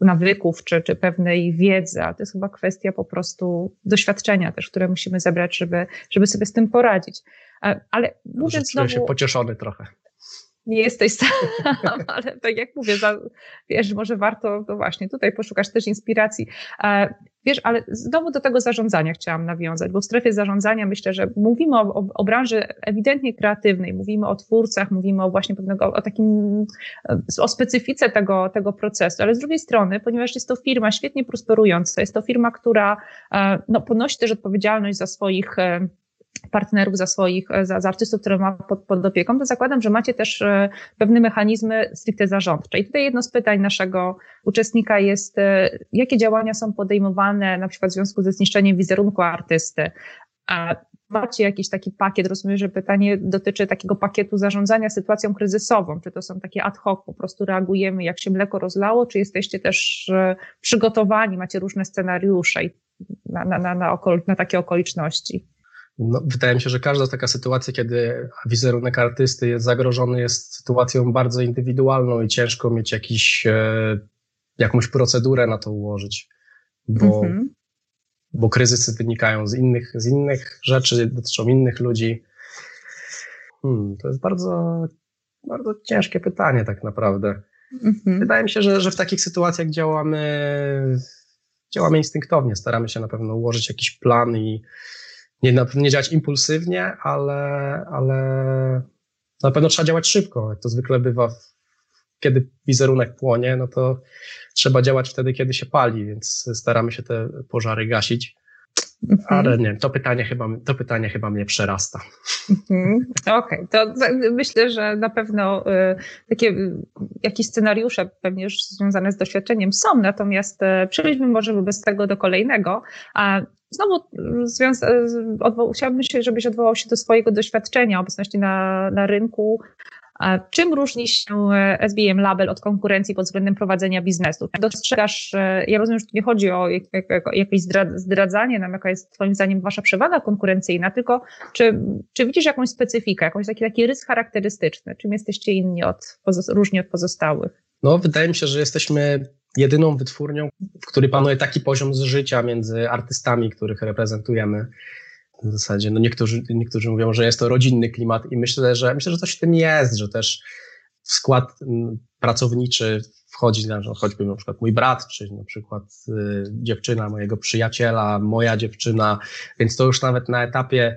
S1: nawyków czy, czy pewnej wiedzy, ale to jest chyba kwestia po prostu doświadczenia też, które musimy zebrać, żeby, żeby sobie z tym poradzić. Ale mówiąc
S2: znowu... się pocieszony trochę
S1: nie jesteś sam, [LAUGHS] ale tak jak mówię, za, wiesz, może warto to właśnie tutaj poszukasz też inspiracji. E, wiesz, ale znowu do tego zarządzania chciałam nawiązać, bo w strefie zarządzania myślę, że mówimy o, o, o branży ewidentnie kreatywnej, mówimy o twórcach, mówimy o właśnie pewnego, o takim, e, o specyfice tego, tego procesu, ale z drugiej strony, ponieważ jest to firma świetnie prosperująca, jest to firma, która e, no, ponosi też odpowiedzialność za swoich partnerów, za swoich, za, za artystów, które ma pod, pod opieką, to zakładam, że macie też e, pewne mechanizmy stricte zarządcze. I tutaj jedno z pytań naszego uczestnika jest, e, jakie działania są podejmowane na przykład w związku ze zniszczeniem wizerunku artysty, a macie jakiś taki pakiet, rozumiem, że pytanie dotyczy takiego pakietu zarządzania sytuacją kryzysową, czy to są takie ad hoc, po prostu reagujemy jak się mleko rozlało, czy jesteście też e, przygotowani, macie różne scenariusze na, na, na, na, okol, na takie okoliczności?
S2: No, wydaje mi się, że każda taka sytuacja, kiedy wizerunek artysty jest zagrożony, jest sytuacją bardzo indywidualną i ciężko mieć jakiś, e, jakąś procedurę na to ułożyć, bo, mhm. bo kryzysy wynikają z innych, z innych rzeczy, dotyczą innych ludzi. Hmm, to jest bardzo, bardzo ciężkie pytanie, tak naprawdę. Mhm. Wydaje mi się, że, że w takich sytuacjach działamy, działamy instynktownie, staramy się na pewno ułożyć jakiś plan i nie, na pewno nie działać impulsywnie, ale, ale na pewno trzeba działać szybko. Jak to zwykle bywa, kiedy wizerunek płonie, no to trzeba działać wtedy, kiedy się pali, więc staramy się te pożary gasić. Mhm. Ale nie, to pytanie chyba, to pytanie chyba mnie przerasta.
S1: Mhm. Okej, okay. to myślę, że na pewno y, takie y, jakieś scenariusze pewnie już związane z doświadczeniem są, natomiast y, przejdźmy może wobec tego do kolejnego. A Znowu związa- odwoł- chciałabym, żebyś odwołał się do swojego doświadczenia, obecności na, na rynku. Czym różni się e, SBM Label od konkurencji pod względem prowadzenia biznesu? Dostrzegasz, ja rozumiem, że tu nie chodzi o jakieś zdradzanie nam, jaka jest Twoim zdaniem Wasza przewaga konkurencyjna, tylko czy, czy widzisz jakąś specyfikę, jakiś taki, taki rys charakterystyczny? Czym jesteście inni od, różni od pozostałych?
S2: No, wydaje mi się, że jesteśmy jedyną wytwórnią, w której panuje taki poziom życia między artystami, których reprezentujemy. W zasadzie, no niektórzy, niektórzy mówią, że jest to rodzinny klimat i myślę, że myślę, że coś w tym jest, że też w skład pracowniczy wchodzi no, choćby na przykład mój brat, czy na przykład y, dziewczyna mojego przyjaciela, moja dziewczyna, więc to już nawet na etapie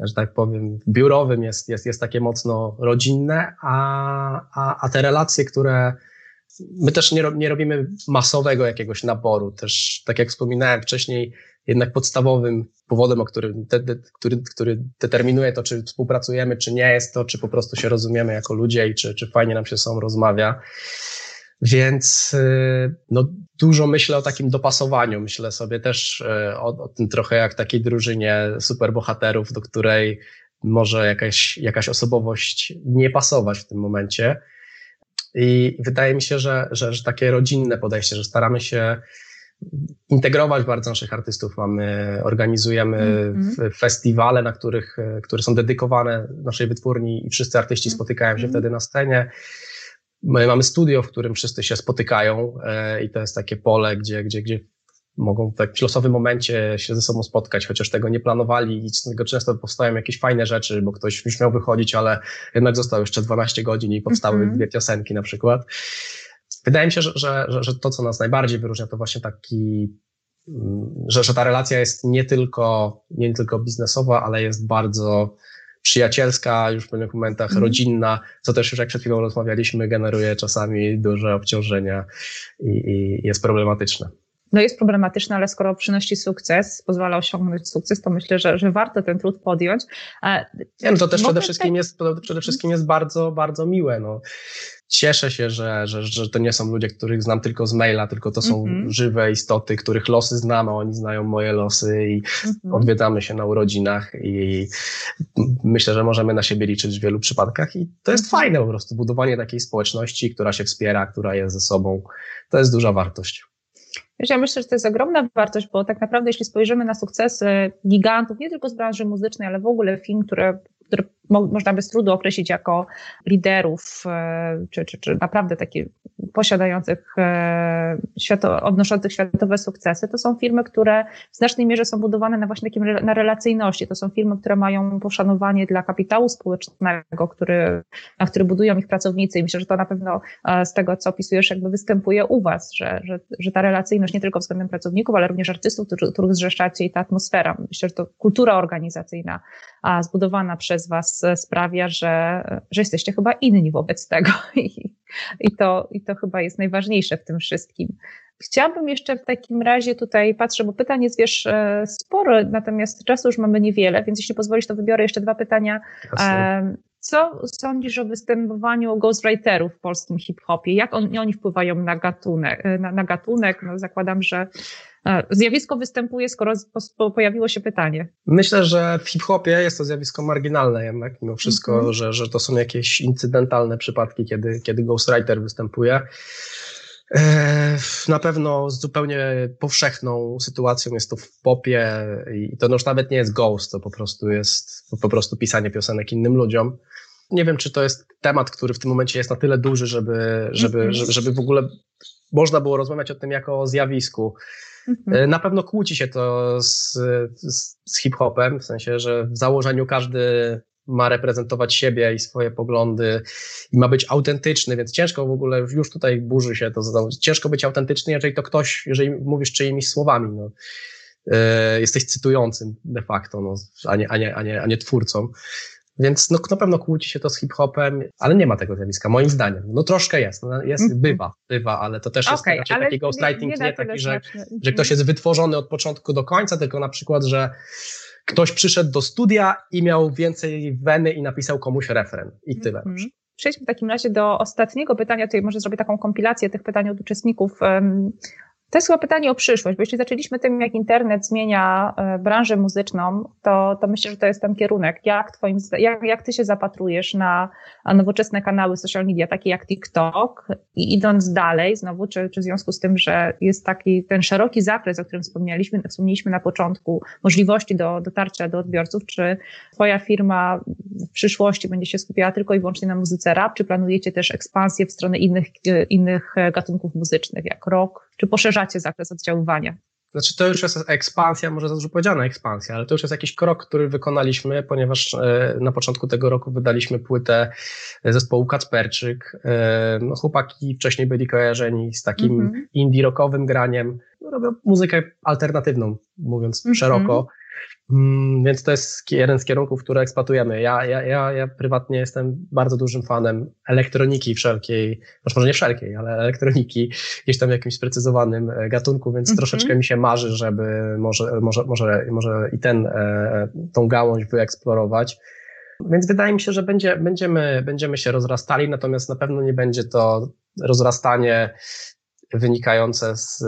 S2: że tak powiem, biurowym jest, jest, jest takie mocno rodzinne, a, a, a te relacje, które my też nie, nie robimy masowego jakiegoś naboru. Też, tak jak wspominałem wcześniej, jednak podstawowym powodem, o którym, te, który, który determinuje to, czy współpracujemy, czy nie, jest to, czy po prostu się rozumiemy jako ludzie i czy, czy fajnie nam się są rozmawia. Więc y, no, dużo myślę o takim dopasowaniu. Myślę sobie też y, o, o tym trochę jak takiej drużynie superbohaterów, do której może jakaś, jakaś osobowość nie pasować w tym momencie i wydaje mi się, że, że, że takie rodzinne podejście, że staramy się integrować bardzo naszych artystów. Mamy, organizujemy mm-hmm. festiwale, na których, które są dedykowane naszej wytwórni i wszyscy artyści spotykają się mm-hmm. wtedy na scenie. My mamy studio, w którym wszyscy się spotykają e, i to jest takie pole, gdzie, gdzie, gdzie mogą tak w losowym momencie się ze sobą spotkać, chociaż tego nie planowali i z tego często powstają jakieś fajne rzeczy, bo ktoś już miał wychodzić, ale jednak został jeszcze 12 godzin i powstały mm -hmm. dwie piosenki na przykład. Wydaje mi się, że, że, że, to, co nas najbardziej wyróżnia, to właśnie taki, mm, że, że ta relacja jest nie tylko, nie tylko biznesowa, ale jest bardzo przyjacielska, już w pewnych momentach mm. rodzinna, co też już jak przed chwilą rozmawialiśmy, generuje czasami duże obciążenia i, i jest problematyczne
S1: no jest problematyczne, ale skoro przynosi sukces, pozwala osiągnąć sukces, to myślę, że, że warto ten trud podjąć.
S2: Nie, no to też przede wszystkim, tak... jest, przede wszystkim jest bardzo, bardzo miłe. No. Cieszę się, że, że, że to nie są ludzie, których znam tylko z maila, tylko to są mm -hmm. żywe istoty, których losy znamy, oni znają moje losy i mm -hmm. odwiedzamy się na urodzinach i myślę, że możemy na siebie liczyć w wielu przypadkach i to jest -hmm. fajne po prostu, budowanie takiej społeczności, która się wspiera, która jest ze sobą, to jest duża wartość.
S1: Ja myślę, że to jest ogromna wartość, bo tak naprawdę jeśli spojrzymy na sukcesy gigantów, nie tylko z branży muzycznej, ale w ogóle film, które mo można bez trudu określić jako liderów, e, czy, czy, czy naprawdę takie posiadających, e, świato, odnoszących światowe sukcesy, to są firmy, które w znacznej mierze są budowane na właśnie takim, na relacyjności. To są firmy, które mają poszanowanie dla kapitału społecznego, który, na który budują ich pracownicy i myślę, że to na pewno e, z tego, co opisujesz, jakby występuje u Was, że, że, że ta relacyjność nie tylko względem pracowników, ale również artystów, których zrzeszacie i ta atmosfera. Myślę, że to kultura organizacyjna zbudowana przez Was sprawia, że, że jesteście chyba inni wobec tego. [LAUGHS] I, i, to, I to chyba jest najważniejsze w tym wszystkim. Chciałabym jeszcze w takim razie tutaj patrzę, bo pytań jest wiesz e, sporo, natomiast czasu już mamy niewiele, więc jeśli pozwolisz, to wybiorę jeszcze dwa pytania. Jasne. Co sądzisz o występowaniu ghostwriterów w polskim hip-hopie? Jak on, oni wpływają na gatunek? Na, na gatunek? No zakładam, że zjawisko występuje, skoro pojawiło się pytanie.
S2: Myślę, że w hip-hopie jest to zjawisko marginalne jednak, mimo wszystko, mm -hmm. że, że to są jakieś incydentalne przypadki, kiedy, kiedy ghostwriter występuje. E, na pewno zupełnie powszechną sytuacją jest to w popie i to już nawet nie jest ghost, to po prostu jest po prostu pisanie piosenek innym ludziom. Nie wiem, czy to jest temat, który w tym momencie jest na tyle duży, żeby, żeby, mm -hmm. żeby w ogóle można było rozmawiać o tym jako o zjawisku. Mhm. E, na pewno kłóci się to z, z, z hip-hopem, w sensie, że w założeniu każdy ma reprezentować siebie i swoje poglądy i ma być autentyczny, więc ciężko w ogóle, już tutaj burzy się to, ciężko być autentyczny, jeżeli to ktoś, jeżeli mówisz czyimiś słowami, no, e, jesteś cytującym de facto, no, a, nie, a, nie, a, nie, a nie twórcą. Więc no, na pewno kłóci się to z hip-hopem, ale nie ma tego zjawiska, moim zdaniem. No troszkę jest, no, jest -hmm. bywa, bywa, ale to też okay, jest taki ghostwriting, nie, nie, nie taki, że, że ktoś jest wytworzony od początku do końca, tylko na przykład, że ktoś przyszedł do studia i miał więcej weny i napisał komuś referen i tyle. Mm -hmm.
S1: Przejdźmy w takim razie do ostatniego pytania. Tutaj może zrobię taką kompilację tych pytań od uczestników. To jest chyba pytanie o przyszłość, bo jeśli zaczęliśmy tym, jak internet zmienia e, branżę muzyczną, to, to myślę, że to jest ten kierunek. Jak, twoim, jak, jak ty się zapatrujesz na nowoczesne kanały social media, takie jak TikTok i idąc dalej, znowu, czy, czy w związku z tym, że jest taki ten szeroki zakres, o którym wspomnieliśmy, wspomnieliśmy na początku, możliwości do dotarcia do odbiorców, czy twoja firma w przyszłości będzie się skupiała tylko i wyłącznie na muzyce rap, czy planujecie też ekspansję w stronę innych, innych gatunków muzycznych, jak rock, czy poszerzacie zakres oddziaływania?
S2: Znaczy, to już jest ekspansja, może za dużo powiedziana ekspansja, ale to już jest jakiś krok, który wykonaliśmy, ponieważ e, na początku tego roku wydaliśmy płytę zespołu Kacperczyk. E, no, chłopaki wcześniej byli kojarzeni z takim mm -hmm. indie rockowym graniem. No, robią muzykę alternatywną, mówiąc mm -hmm. szeroko. Mm, więc to jest jeden z kierunków, które eksploatujemy. Ja, ja, ja, ja prywatnie jestem bardzo dużym fanem elektroniki wszelkiej, może nie wszelkiej, ale elektroniki, gdzieś tam w jakimś sprecyzowanym e, gatunku, więc mm -hmm. troszeczkę mi się marzy, żeby może, może, może, może i ten, e, tą gałąź wyeksplorować. Więc wydaje mi się, że będzie, będziemy, będziemy się rozrastali, natomiast na pewno nie będzie to rozrastanie wynikające z,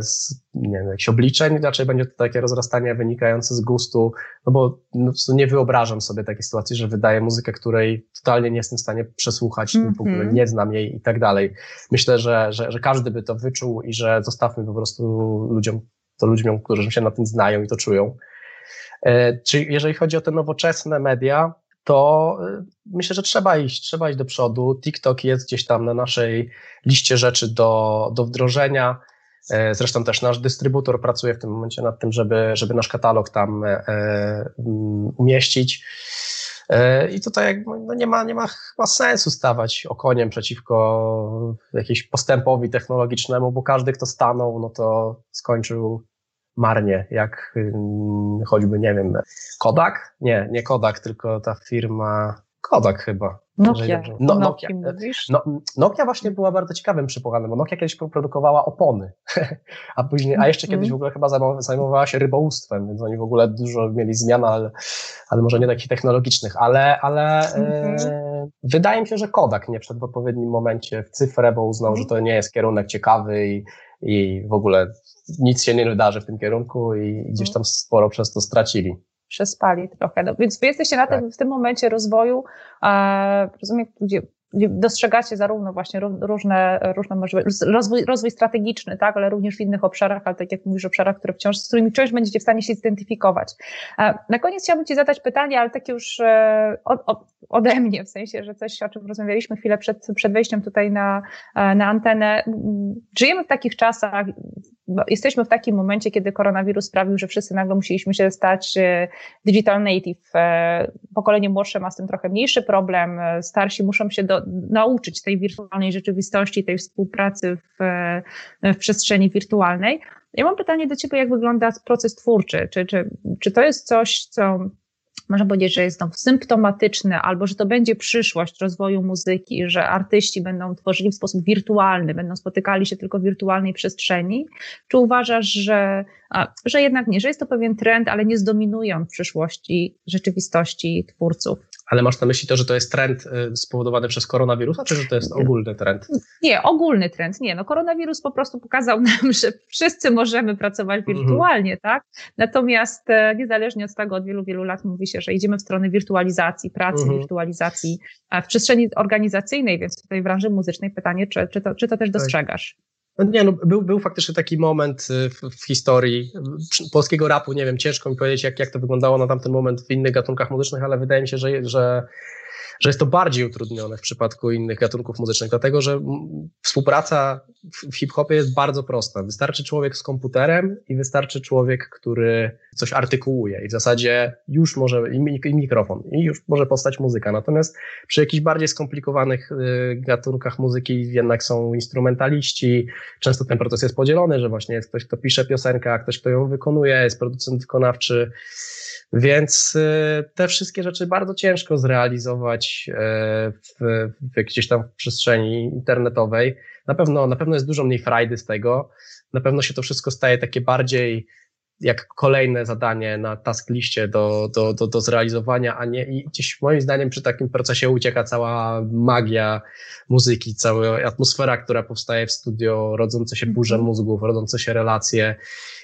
S2: z nie wiem, jakichś obliczeń, raczej będzie to takie rozrastanie wynikające z gustu, no bo no, nie wyobrażam sobie takiej sytuacji, że wydaję muzykę, której totalnie nie jestem w stanie przesłuchać, mm -hmm. w ogóle mhm. nie znam jej i tak dalej. Myślę, że, że, że każdy by to wyczuł i że zostawmy po prostu ludziom, to ludziom, którzy się na tym znają i to czują. E, czy jeżeli chodzi o te nowoczesne media, to y, myślę, że trzeba iść, trzeba iść do przodu. TikTok jest gdzieś tam na naszej liście rzeczy do, do wdrożenia. E, zresztą też nasz dystrybutor pracuje w tym momencie nad tym, żeby, żeby nasz katalog tam e, e umieścić. I tutaj no nie, ma, nie ma chyba sensu stawać okoniem przeciwko jakiemuś postępowi technologicznemu, bo każdy, kto stanął, no to skończył marnie, jak choćby, nie wiem, Kodak? Nie, nie Kodak, tylko ta firma Kodak chyba.
S1: Nokia. No, Nokia.
S2: No, Nokia właśnie była bardzo ciekawym przypomnianym, bo Nokia kiedyś produkowała opony, [LAUGHS] a później, a jeszcze kiedyś w ogóle chyba zajmowała się rybołówstwem, więc oni w ogóle dużo mieli zmian, ale, ale może nie takich technologicznych, ale, ale mhm. e, wydaje mi się, że Kodak nie wszedł w odpowiednim momencie w cyfrę, bo uznał, mhm. że to nie jest kierunek ciekawy i, i w ogóle nic się nie wydarzy w tym kierunku i gdzieś mhm. tam sporo przez to stracili
S1: przespali trochę. No, więc wy jesteście na tym, tak. w tym momencie rozwoju, e, rozumiem, gdzie dostrzegacie zarówno właśnie różne, różne możliwości, rozwój, rozwój strategiczny, tak, ale również w innych obszarach, ale tak jak mówisz, obszarach, które wciąż, z którymi wciąż będziecie w stanie się zidentyfikować. E, na koniec chciałabym Ci zadać pytanie, ale takie już e, od, od, ode mnie, w sensie, że coś, o czym rozmawialiśmy chwilę przed, przed wejściem tutaj na, e, na antenę. Żyjemy w takich czasach, jesteśmy w takim momencie, kiedy koronawirus sprawił, że wszyscy nagle musieliśmy się stać digital native. Pokolenie młodsze ma z tym trochę mniejszy problem, starsi muszą się do, nauczyć tej wirtualnej rzeczywistości, tej współpracy w, w przestrzeni wirtualnej. Ja mam pytanie do Ciebie, jak wygląda proces twórczy? Czy, czy, czy to jest coś, co można powiedzieć, że jest to symptomatyczne, albo że to będzie przyszłość rozwoju muzyki, że artyści będą tworzyli w sposób wirtualny, będą spotykali się tylko w wirtualnej przestrzeni? Czy uważasz, że, że jednak nie, że jest to pewien trend, ale nie zdominuje on w przyszłości rzeczywistości twórców?
S2: Ale masz na myśli to, że to jest trend y, spowodowany przez koronawirusa, czy że to jest ogólny trend?
S1: Nie, ogólny trend. Nie, no koronawirus po prostu pokazał nam, że wszyscy możemy pracować mhm. wirtualnie, tak? Natomiast e, niezależnie od tego, od wielu, wielu lat mówi się, że idziemy w stronę wirtualizacji pracy, mhm. wirtualizacji w przestrzeni organizacyjnej, więc tutaj w branży muzycznej pytanie, czy, czy, to, czy to też tak. dostrzegasz?
S2: No nie, no, był, był faktycznie taki moment y, w, w, historii polskiego rapu, nie wiem, ciężko mi powiedzieć, jak, jak to wyglądało na tamten moment w innych gatunkach muzycznych, ale wydaje mi się, że, że że jest to bardziej utrudnione w przypadku innych gatunków muzycznych, dlatego że współpraca w hip-hopie jest bardzo prosta. Wystarczy człowiek z komputerem i wystarczy człowiek, który coś artykułuje i w zasadzie już może, i mikrofon, i już może powstać muzyka. Natomiast przy jakichś bardziej skomplikowanych y, gatunkach muzyki jednak są instrumentaliści, często ten proces jest podzielony, że właśnie jest ktoś, kto pisze piosenkę, a ktoś, kto ją wykonuje, jest producent wykonawczy, więc y, te wszystkie rzeczy bardzo ciężko zrealizować e, w, w gdzieś tam w przestrzeni internetowej. Na pewno, na pewno jest dużo mniej frajdy z tego. Na pewno się to wszystko staje takie bardziej jak kolejne zadanie na task liście do, do, do, do zrealizowania, a nie i gdzieś moim zdaniem przy takim procesie ucieka cała magia muzyki, cała atmosfera, która powstaje w studio, rodzące się burze mhm. mózgów, rodzące się relacje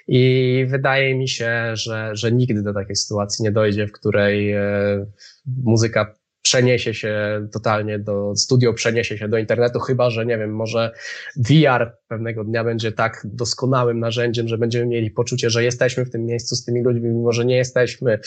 S2: i wydaje mi się, że, że nigdy do takiej sytuacji nie dojdzie, w której e, muzyka przeniesie się totalnie do studio, przeniesie się do internetu, chyba że nie wiem, może VR pewnego dnia będzie tak doskonałym narzędziem, że będziemy mieli poczucie, że jesteśmy w tym miejscu z tymi ludźmi, mimo że nie jesteśmy,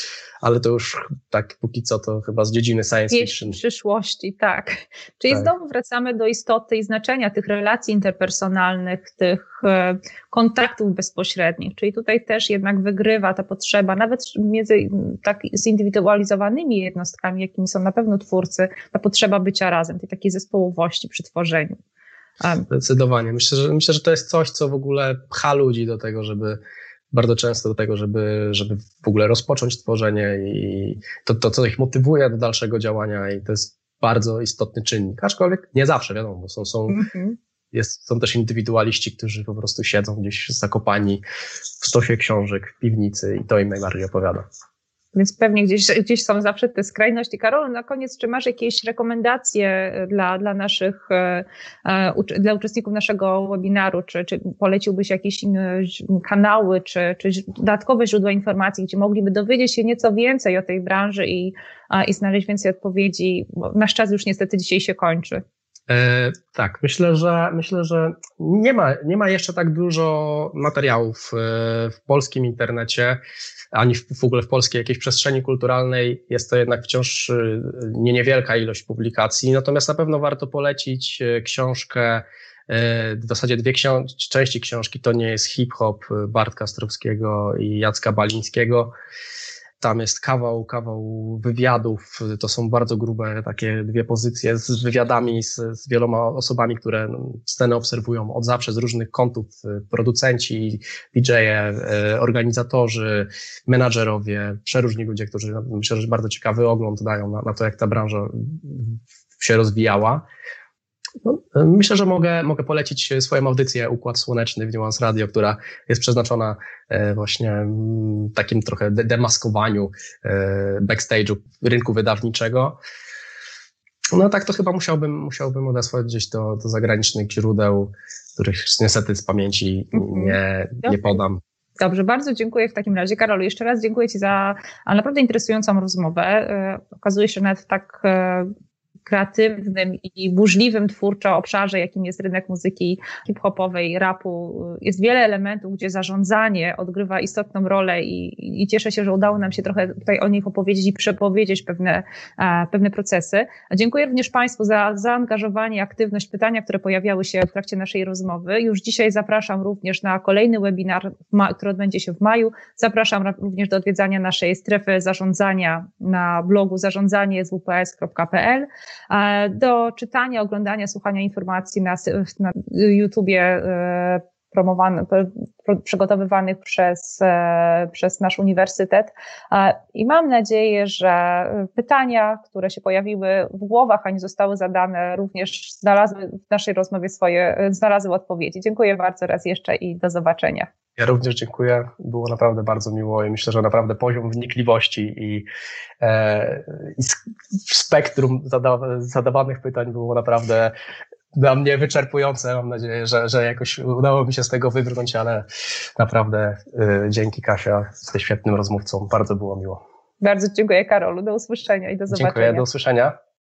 S2: ale to już tak póki co to chyba z dziedziny science fiction.
S1: W przyszłości, tak. Czyli tak. znowu wracamy do istoty i znaczenia tych relacji interpersonalnych, tych e, kontaktów bezpośrednich, czyli tutaj też jednak wygrywa ta potrzeba, nawet między tak zindywidualizowanymi jednostkami, jakimi są na pewno twórcy, ta potrzeba bycia razem, tej takiej zespołowości przy tworzeniu.
S2: Zdecydowanie. Myślę że, myślę, że to jest coś, co w ogóle pcha ludzi do tego, żeby bardzo często do tego, żeby, żeby w ogóle rozpocząć tworzenie i to, to, co ich motywuje do dalszego działania i to jest bardzo istotny czynnik. Aczkolwiek nie zawsze, wiadomo, są, są, mm-hmm. jest, są też indywidualiści, którzy po prostu siedzą gdzieś zakopani w stosie książek w piwnicy i to im najbardziej opowiada.
S1: Więc pewnie gdzieś, gdzieś są zawsze te skrajności. Karol, na koniec, czy masz jakieś rekomendacje dla, dla naszych, e, e, dla uczestników naszego webinaru? Czy, czy poleciłbyś jakieś inne kanały, czy, czy dodatkowe źródła informacji, gdzie mogliby dowiedzieć się nieco więcej o tej branży i, i znaleźć więcej odpowiedzi? Bo nasz czas już niestety dzisiaj się kończy.
S2: E, tak, myślę, że myślę, że nie ma, nie ma jeszcze tak dużo materiałów e, w polskim internecie, ani w, w ogóle w polskiej jakiejś przestrzeni kulturalnej. Jest to jednak wciąż e, nie niewielka ilość publikacji, natomiast na pewno warto polecić książkę w zasadzie dwie części książki to nie jest hip-hop Bartka Strowskiego i Jacka Balińskiego. Tam jest kawał, kawał wywiadów. To są bardzo grube takie dwie pozycje z wywiadami z, z wieloma osobami, które no, scenę obserwują od zawsze z różnych kątów. Producenci, DJ-e, organizatorzy, menadżerowie, przeróżni ludzie, którzy myślę, że bardzo ciekawy ogląd dają na, na to, jak ta branża się rozwijała. No, myślę, że mogę, mogę polecić swoją audycję Układ Słoneczny w Nuance Radio, która jest przeznaczona e, właśnie mm, takim trochę demaskowaniu e, backstage'u rynku wydawniczego. No tak to chyba musiałbym, musiałbym odesłać gdzieś do, do zagranicznych źródeł, których niestety z pamięci mhm. nie, nie podam.
S1: Dobrze, bardzo dziękuję w takim razie. Karolu, jeszcze raz dziękuję Ci za naprawdę interesującą rozmowę. E, okazuje się nawet tak kreatywnym i burzliwym twórczo obszarze, jakim jest rynek muzyki hip-hopowej, rapu, jest wiele elementów, gdzie zarządzanie odgrywa istotną rolę i, i cieszę się, że udało nam się trochę tutaj o nich opowiedzieć i przepowiedzieć pewne, pewne procesy. Dziękuję również Państwu za zaangażowanie, aktywność, pytania, które pojawiały się w trakcie naszej rozmowy. Już dzisiaj zapraszam również na kolejny webinar, który odbędzie się w maju. Zapraszam również do odwiedzania naszej strefy zarządzania na blogu zarządzanie.zwps.pl do czytania, oglądania, słuchania informacji na, na YouTubie e, promowanych, przygotowywanych przez, e, przez nasz uniwersytet. I mam nadzieję, że pytania, które się pojawiły w głowach, a nie zostały zadane, również znalazły w naszej rozmowie swoje, znalazły odpowiedzi. Dziękuję bardzo raz jeszcze i do zobaczenia.
S2: Ja również dziękuję. Było naprawdę bardzo miło i myślę, że naprawdę poziom wnikliwości i, e, i spektrum zadawanych pytań było naprawdę dla mnie wyczerpujące. Mam nadzieję, że, że jakoś udało mi się z tego wybrnąć, ale naprawdę y, dzięki Kasia, jesteś świetnym rozmówcą. Bardzo było miło.
S1: Bardzo dziękuję Karolu. Do usłyszenia i do zobaczenia.
S2: Dziękuję, do usłyszenia.